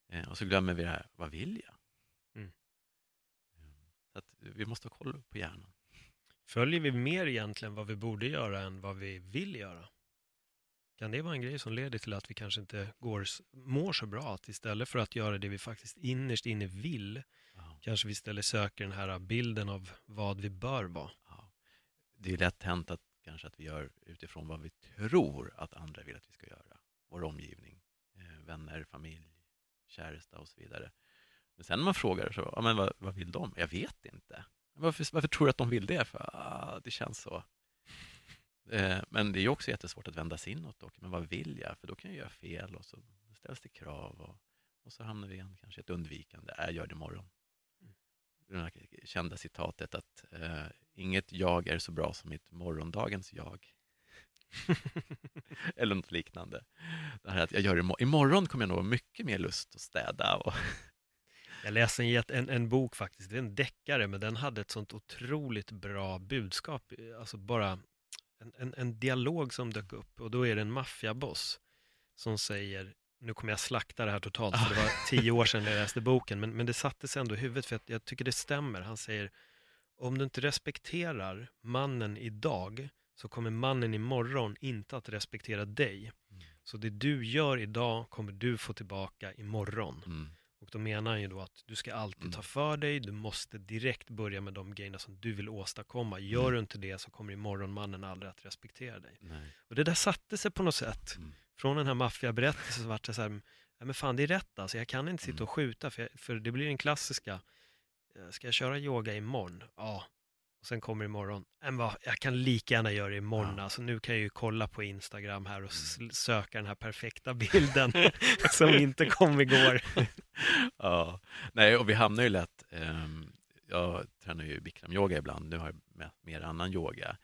Eh, och så glömmer vi det här, vad vill jag? Mm. Eh, Så att vi måste ha koll på hjärnan. Följer vi mer egentligen vad vi borde göra än vad vi vill göra? Kan det vara en grej som leder till att vi kanske inte går, mår så bra? Att istället för att göra det vi faktiskt innerst inne vill, Ja, kanske vi istället söker den här bilden av vad vi bör vara. ja. Det är lätt hänt att kanske att vi gör utifrån vad vi tror att andra vill att vi ska göra. Vår omgivning, eh, vänner, familj, käresta och så vidare. Men sen när man frågar så, ja, men vad, vad vill de? Jag vet inte. Varför, varför tror du att de vill det? För ah, det känns så. Eh, men det är ju också jättesvårt att vända sig inåt. Dock. Men vad vill jag? För då kan jag göra fel och så ställs det krav och, och så hamnar vi igen kanske ett undvikande. Äh, Jag gör det imorgon. Det här kända citatet att eh, inget jag är så bra som mitt morgondagens jag. Eller något liknande. Det här att jag gör det imo- imorgon kommer jag nog ha mycket mer lust att städa. Och, Jag läste en, en, en bok faktiskt, det är en deckare, men den hade ett sånt otroligt bra budskap. Alltså bara en, en, en dialog som dök upp och då är det en maffiaboss som säger, nu kommer jag slakta det här totalt, för det var tio år sedan jag läste boken, men, men det satte sig ändå i huvudet för att jag tycker det stämmer. Han säger, om du inte respekterar mannen idag så kommer mannen imorgon inte att respektera dig. Så det du gör idag kommer du få tillbaka imorgon. Mm. Och då menar han ju då att du ska alltid Mm. ta för dig, du måste direkt börja med de grejerna som du vill åstadkomma. Gör Mm. du inte det så kommer imorgon mannen aldrig att respektera dig. Nej. Och det där satte sig på något sätt. Mm. Från den här maffiaberättelsen så vart det så här, ja men fan det är rätt alltså, jag kan inte sitta Mm. och skjuta för, jag, för det blir den klassiska, eh, ska jag köra yoga imorgon? Ja. Och sen kommer imorgon, men vad, jag kan lika gärna göra det imorgon, Ja. Mm. alltså nu kan jag ju kolla på Instagram här och s- söka den här perfekta bilden som inte kom igår. ja, nej och vi hamnar ju lätt, ehm, jag tränar ju bikramyoga ibland, nu har jag med, mer annan yoga.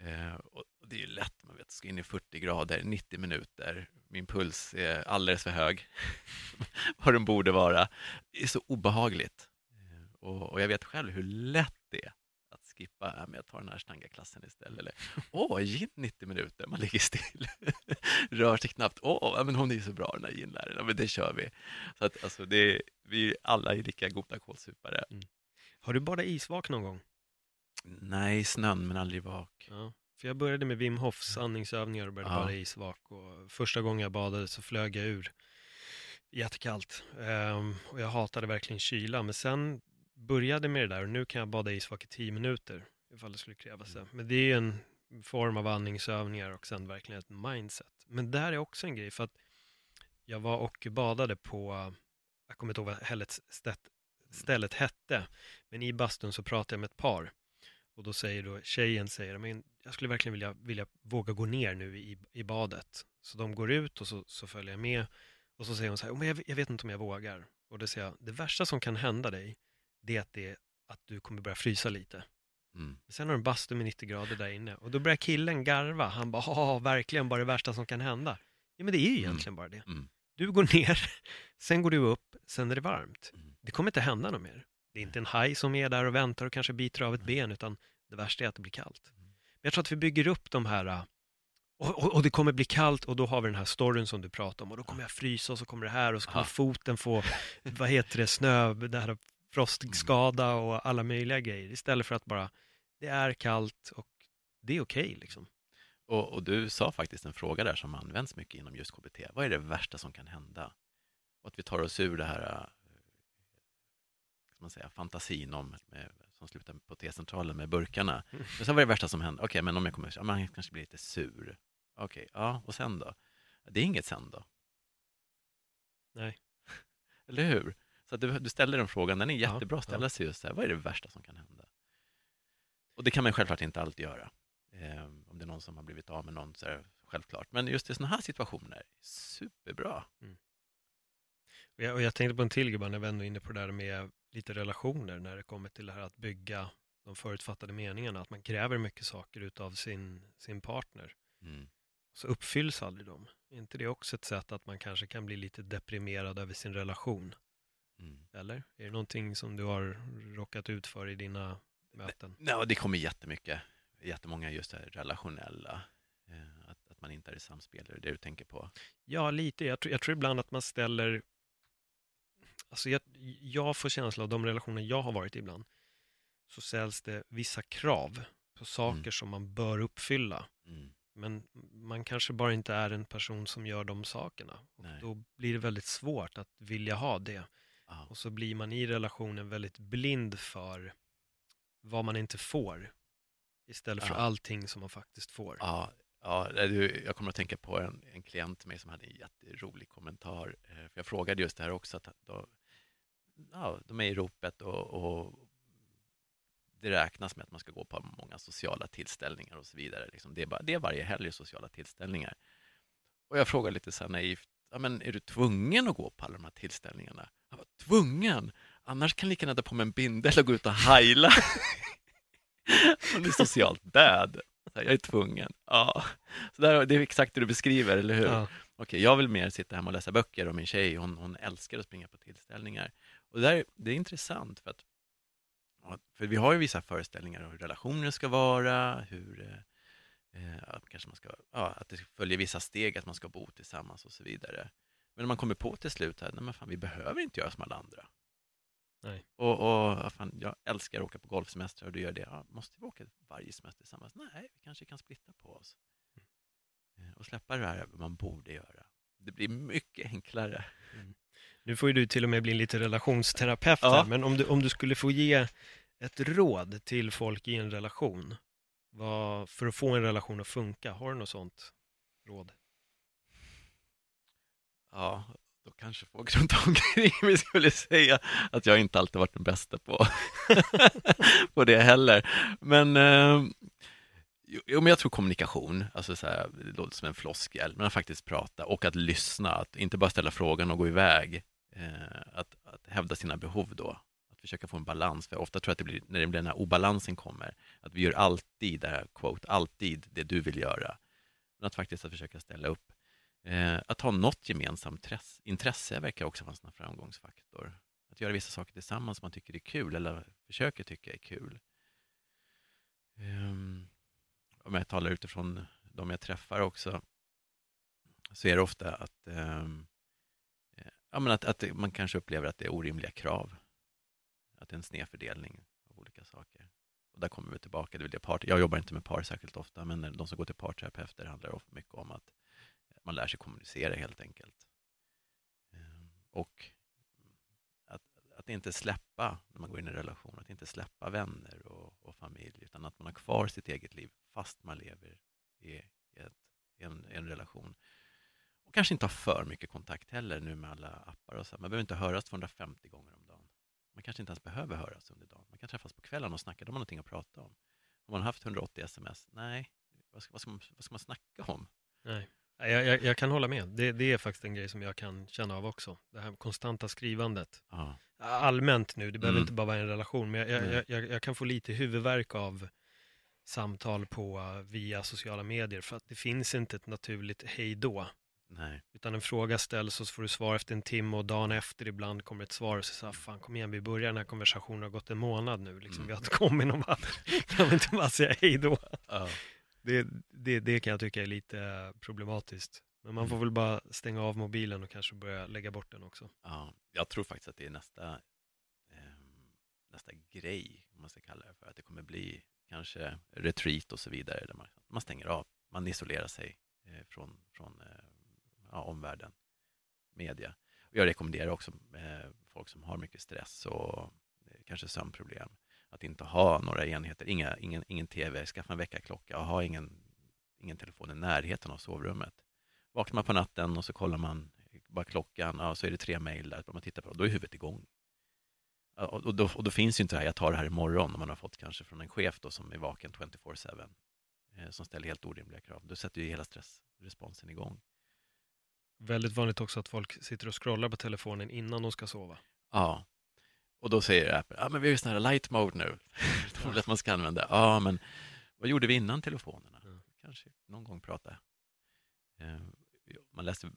Eh, och det är ju lätt, man vet, ska in i 40 grader, 90 minuter, min puls är alldeles för hög, vad den borde vara. Det är så obehagligt. Eh, och, och jag vet själv hur lätt det är skippa, ja, men jag tar den här stanga-klassen istället. Eller, åh, gin 90 minuter, man ligger still, rör sig knappt. Åh, ja, men hon är ju så bra den här ginläraren, ja, men det kör vi. Så att, alltså, det, vi alla är lika goda kålsupare. Har du badat isvak någon gång? Nej, snön, men aldrig vak. Ja. För jag började med Wim Hofs andningsövningar och började Ja. bada isvak. Och första gången jag badade så flög jag ur. Jättekallt. Ehm, och jag hatade verkligen kyla. Men sen började med det där och nu kan jag bada isvak i tio minuter. Ifall det skulle krävas det. Men det är ju en form av andningsövningar och sen verkligen ett mindset. Men där är också en grej för att jag var och badade på, jag kommer inte ihåg vad stället, stället hette, men i bastun så pratade jag med ett par. Och då säger då tjejen, säger, men jag skulle verkligen vilja, vilja våga gå ner nu i, i badet. Så de går ut och så, så följer jag med. Och så säger hon så här, "Oh, men jag, jag vet inte om jag vågar. Och då säger jag, det värsta som kan hända dig, det är att, det, att du kommer börja frysa lite. Mm. Sen har du en bastu med 90 grader där inne. Och då börjar killen garva. Han bara, ja, verkligen bara det värsta som kan hända. Ja, men det är ju egentligen bara det. Mm. Du går ner, sen går du upp, sen är det varmt. Mm. Det kommer inte hända något mer. Det är inte en haj som är där och väntar och kanske biter av ett ben, utan det värsta är att det blir kallt. Mm. Men jag tror att vi bygger upp de här, äh, och, och, och det kommer bli kallt och då har vi den här storyn som du pratar om och då kommer jag frysa och så kommer det här och så kommer Ja. foten få, vad heter det, snö, det här frostskada och alla möjliga grejer. Istället för att bara, det är kallt och det är okej liksom. Och, och du sa faktiskt en fråga där som används mycket inom just KBT. Vad är det värsta som kan hända? Och att vi tar oss ur det här ska man säga, fantasin om, med, som slutar på T-centralen med burkarna. Mm. Men sen vad är det värsta som händer? Okej, men om jag kommer, ja, man kanske blir lite sur. Okej, ja, och sen då? Det är inget sen då. Nej. Eller hur? Så du, du ställer den frågan, den är jättebra att ställa sig just så här, vad är det värsta som kan hända? Och det kan man självklart inte alltid göra. Eh, om det är någon som har blivit av med någon så är det självklart. Men just i sådana här situationer, superbra. Och jag, och jag tänkte på en till gubbar när vi ändå är inne på det där med lite relationer när det kommer till det här att bygga de förutfattade meningarna, att man kräver mycket saker utav sin, sin partner. Mm. Så uppfylls aldrig de. Är inte det också ett sätt att man kanske kan bli lite deprimerad över sin relation? Mm. Eller? Är det någonting som du har råkat ut för i dina möten? Ja, det kommer jättemycket. Jättemånga just det här relationella. Eh, att, att man inte är i samspel, det du tänker på? Ja, lite. Jag tror, jag tror ibland att man ställer... Alltså jag, jag får känsla av de relationer jag har varit i ibland, så ställs det vissa krav på saker Mm. som man bör uppfylla. Mm. Men man kanske bara inte är en person som gör de sakerna. Och Nej. då blir det väldigt svårt att vilja ha det. Ja. Och så blir man i relationen väldigt blind för vad man inte får. Istället för Ja. allting som man faktiskt får. Ja, ja jag kommer att tänka på en, en klient till mig som hade en jätterolig kommentar. Eh, För jag frågade just det här också, att då, ja, de är i ropet och, och det räknas med att man ska gå på många sociala tillställningar och så vidare. Liksom det, är bara, det är varje helg sociala tillställningar. Och jag frågade lite så här naivt, ja, men är du tvungen att gå på alla de här tillställningarna? Han var tvungen! Annars kan jag lika gärna ta på mig en bindel och gå ut och heila. Han är socialt död. Jag är tvungen. Ja. Så där, det är exakt det du beskriver, eller hur? Ja. Okej, jag vill mer sitta hemma och läsa böcker och min tjej, hon, hon älskar att springa på tillställningar. Och det, där, det är intressant för att för vi har ju vissa föreställningar om hur relationer ska vara, hur, Eh, att, kanske man ska, ja, att det följer vissa steg, att man ska bo tillsammans och så vidare. Men man kommer på till slut att vi behöver inte göra som alla andra. Nej. Och, och fan, jag älskar att åka på golfsemester och du gör det. Ja, måste vi åka varje semester tillsammans? Nej, vi kanske kan splitta på oss. Mm. Och släppa det här man borde göra. Det blir mycket enklare. Mm. Nu får ju du till och med bli lite relationsterapeut ja. här, men om du, om du skulle få ge ett råd till folk i en relation, vad, för att få en relation att funka, har du något sånt råd? Ja, då kanske folk runt omkring mig skulle säga att jag inte alltid varit den bästa på, på det heller. Men, eh, jo, men jag tror kommunikation, alltså så här, det låter som en floskel, men att faktiskt prata och att lyssna, att inte bara ställa frågan och gå iväg. Eh, att, att hävda sina behov då, att försöka få en balans, för ofta tror jag att det blir, när den här obalansen kommer, att vi gör alltid, det här quote, alltid det du vill göra. Men att faktiskt att försöka ställa upp Eh, att ha något gemensamt intresse verkar också vara en framgångsfaktor. Att göra vissa saker tillsammans som man tycker är kul eller försöker tycka är kul. Um, om jag talar utifrån de jag träffar också så är det ofta att, um, ja, men att, att man kanske upplever att det är orimliga krav. Att det är en snedfördelning av olika saker. Och där kommer vi tillbaka, det vill jag, part. jag jobbar inte med par särskilt ofta, men de som går till parterapeuter handlar ofta mycket om att man lär sig kommunicera helt enkelt. Ehm, och att, att inte släppa, när man går in i en relation, att inte släppa vänner och, och familj, utan att man har kvar sitt eget liv fast man lever i, i, ett, i en, i en relation. Och kanske inte ha för mycket kontakt heller nu med alla appar och så. Man behöver inte höras 250 gånger om dagen. Man kanske inte ens behöver höras under dagen. Man kan träffas på kvällen och snacka, då har man någonting att prata om. Om man har haft 180 sms, nej, vad ska, vad ska, man, vad ska man snacka om? Nej. Jag, jag, jag, kan hålla med. Det, det, är faktiskt en grej som jag kan känna av också. Det här konstanta skrivandet. Ja. Allmänt nu, det behöver mm. inte bara vara en relation, men jag, jag, kan få lite huvudvärk av samtal på via sociala medier för att det finns inte ett naturligt hej då. Nej. Utan en fråga ställs och så får du svar efter en timme och dagen efter ibland kommer ett svar och så säger fan kom igen vi börjar den här konversationen, det har gått en månad nu liksom, mm. vi har inte kommit någon vart. Kan vi inte bara säga hej då? Ja det, det, det kan jag tycka är lite problematiskt. Men man får mm. väl bara stänga av mobilen och kanske börja lägga bort den också. Ja, jag tror faktiskt att det är nästa, eh, nästa grej, om man ska kalla det för, att det kommer bli kanske retreat och så vidare, där man, man stänger av, man isolerar sig eh, från, från eh, ja, omvärlden, media. Och jag rekommenderar också eh, folk som har mycket stress och eh, kanske sömnproblem, att inte ha några enheter, inga, ingen, ingen tv, skaffa en väckarklocka och ha ingen, ingen telefon i närheten av sovrummet. Vaknar man på natten och så kollar man bara klockan, ja, så är det tre mejl där, man tittar på, då är huvudet igång. Och då, och då, finns ju inte det här, jag tar det här imorgon, om man har fått kanske från en chef då, som är vaken 24-7, eh, som ställer helt orimliga krav. Då sätter ju hela stressresponsen igång. Väldigt vanligt också att folk sitter och scrollar på telefonen innan de ska sova. Ja, och då säger Apple, ja men vi har ju sån här light mode nu. De vill att man ska använda. Ja, men vad gjorde vi innan telefonerna? Mm. Kanske någon gång prata. Eh, man läste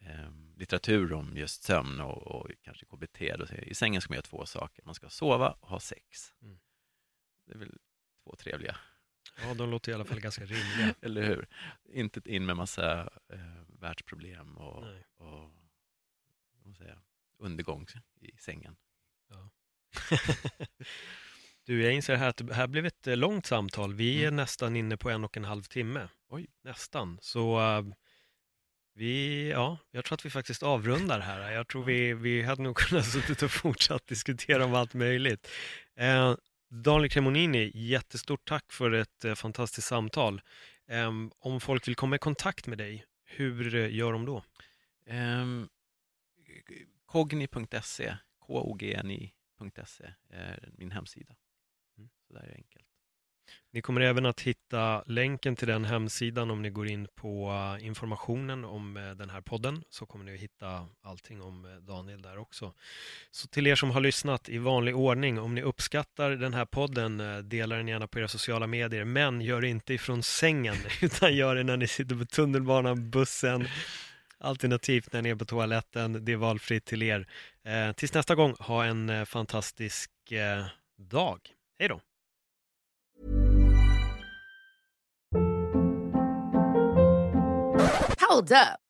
eh, litteratur om just sömn och, och kanske KBT. Då säger, I sängen ska man göra två saker. Man ska sova och ha sex. Mm. Det är väl två trevliga. Ja, de låter i alla fall ganska rimliga. Eller hur? Inte in med massa eh, världsproblem och, och vad säga, undergång i sängen. Ja. du, jag inser här att det här blev ett eh, långt samtal. Vi är mm. nästan inne på en och en halv timme. Oj. Nästan. Så uh, vi, ja, jag tror att vi faktiskt avrundar här. Jag tror vi, vi hade nog kunnat suttit och fortsatt diskutera om allt möjligt. Uh, Daniel Cremonini, jättestort tack för ett uh, fantastiskt samtal. Um, om folk vill komma i kontakt med dig, hur gör de då? Um, Cogni.se hogni.se är min hemsida. Mm. Så där är det enkelt. Ni kommer även att hitta länken till den hemsidan om ni går in på eh, informationen om eh, den här podden så kommer ni att hitta allting om eh, Daniel där också. Så till er som har lyssnat i vanlig ordning, om ni uppskattar den här podden, dela den gärna på era sociala medier, men gör det inte ifrån sängen, utan gör det när ni sitter på tunnelbanan, bussen, Alternativt när ni är på toaletten, det är valfritt till er. Eh, tills nästa gång, ha en eh, fantastisk eh, dag. Hej då! Hold up.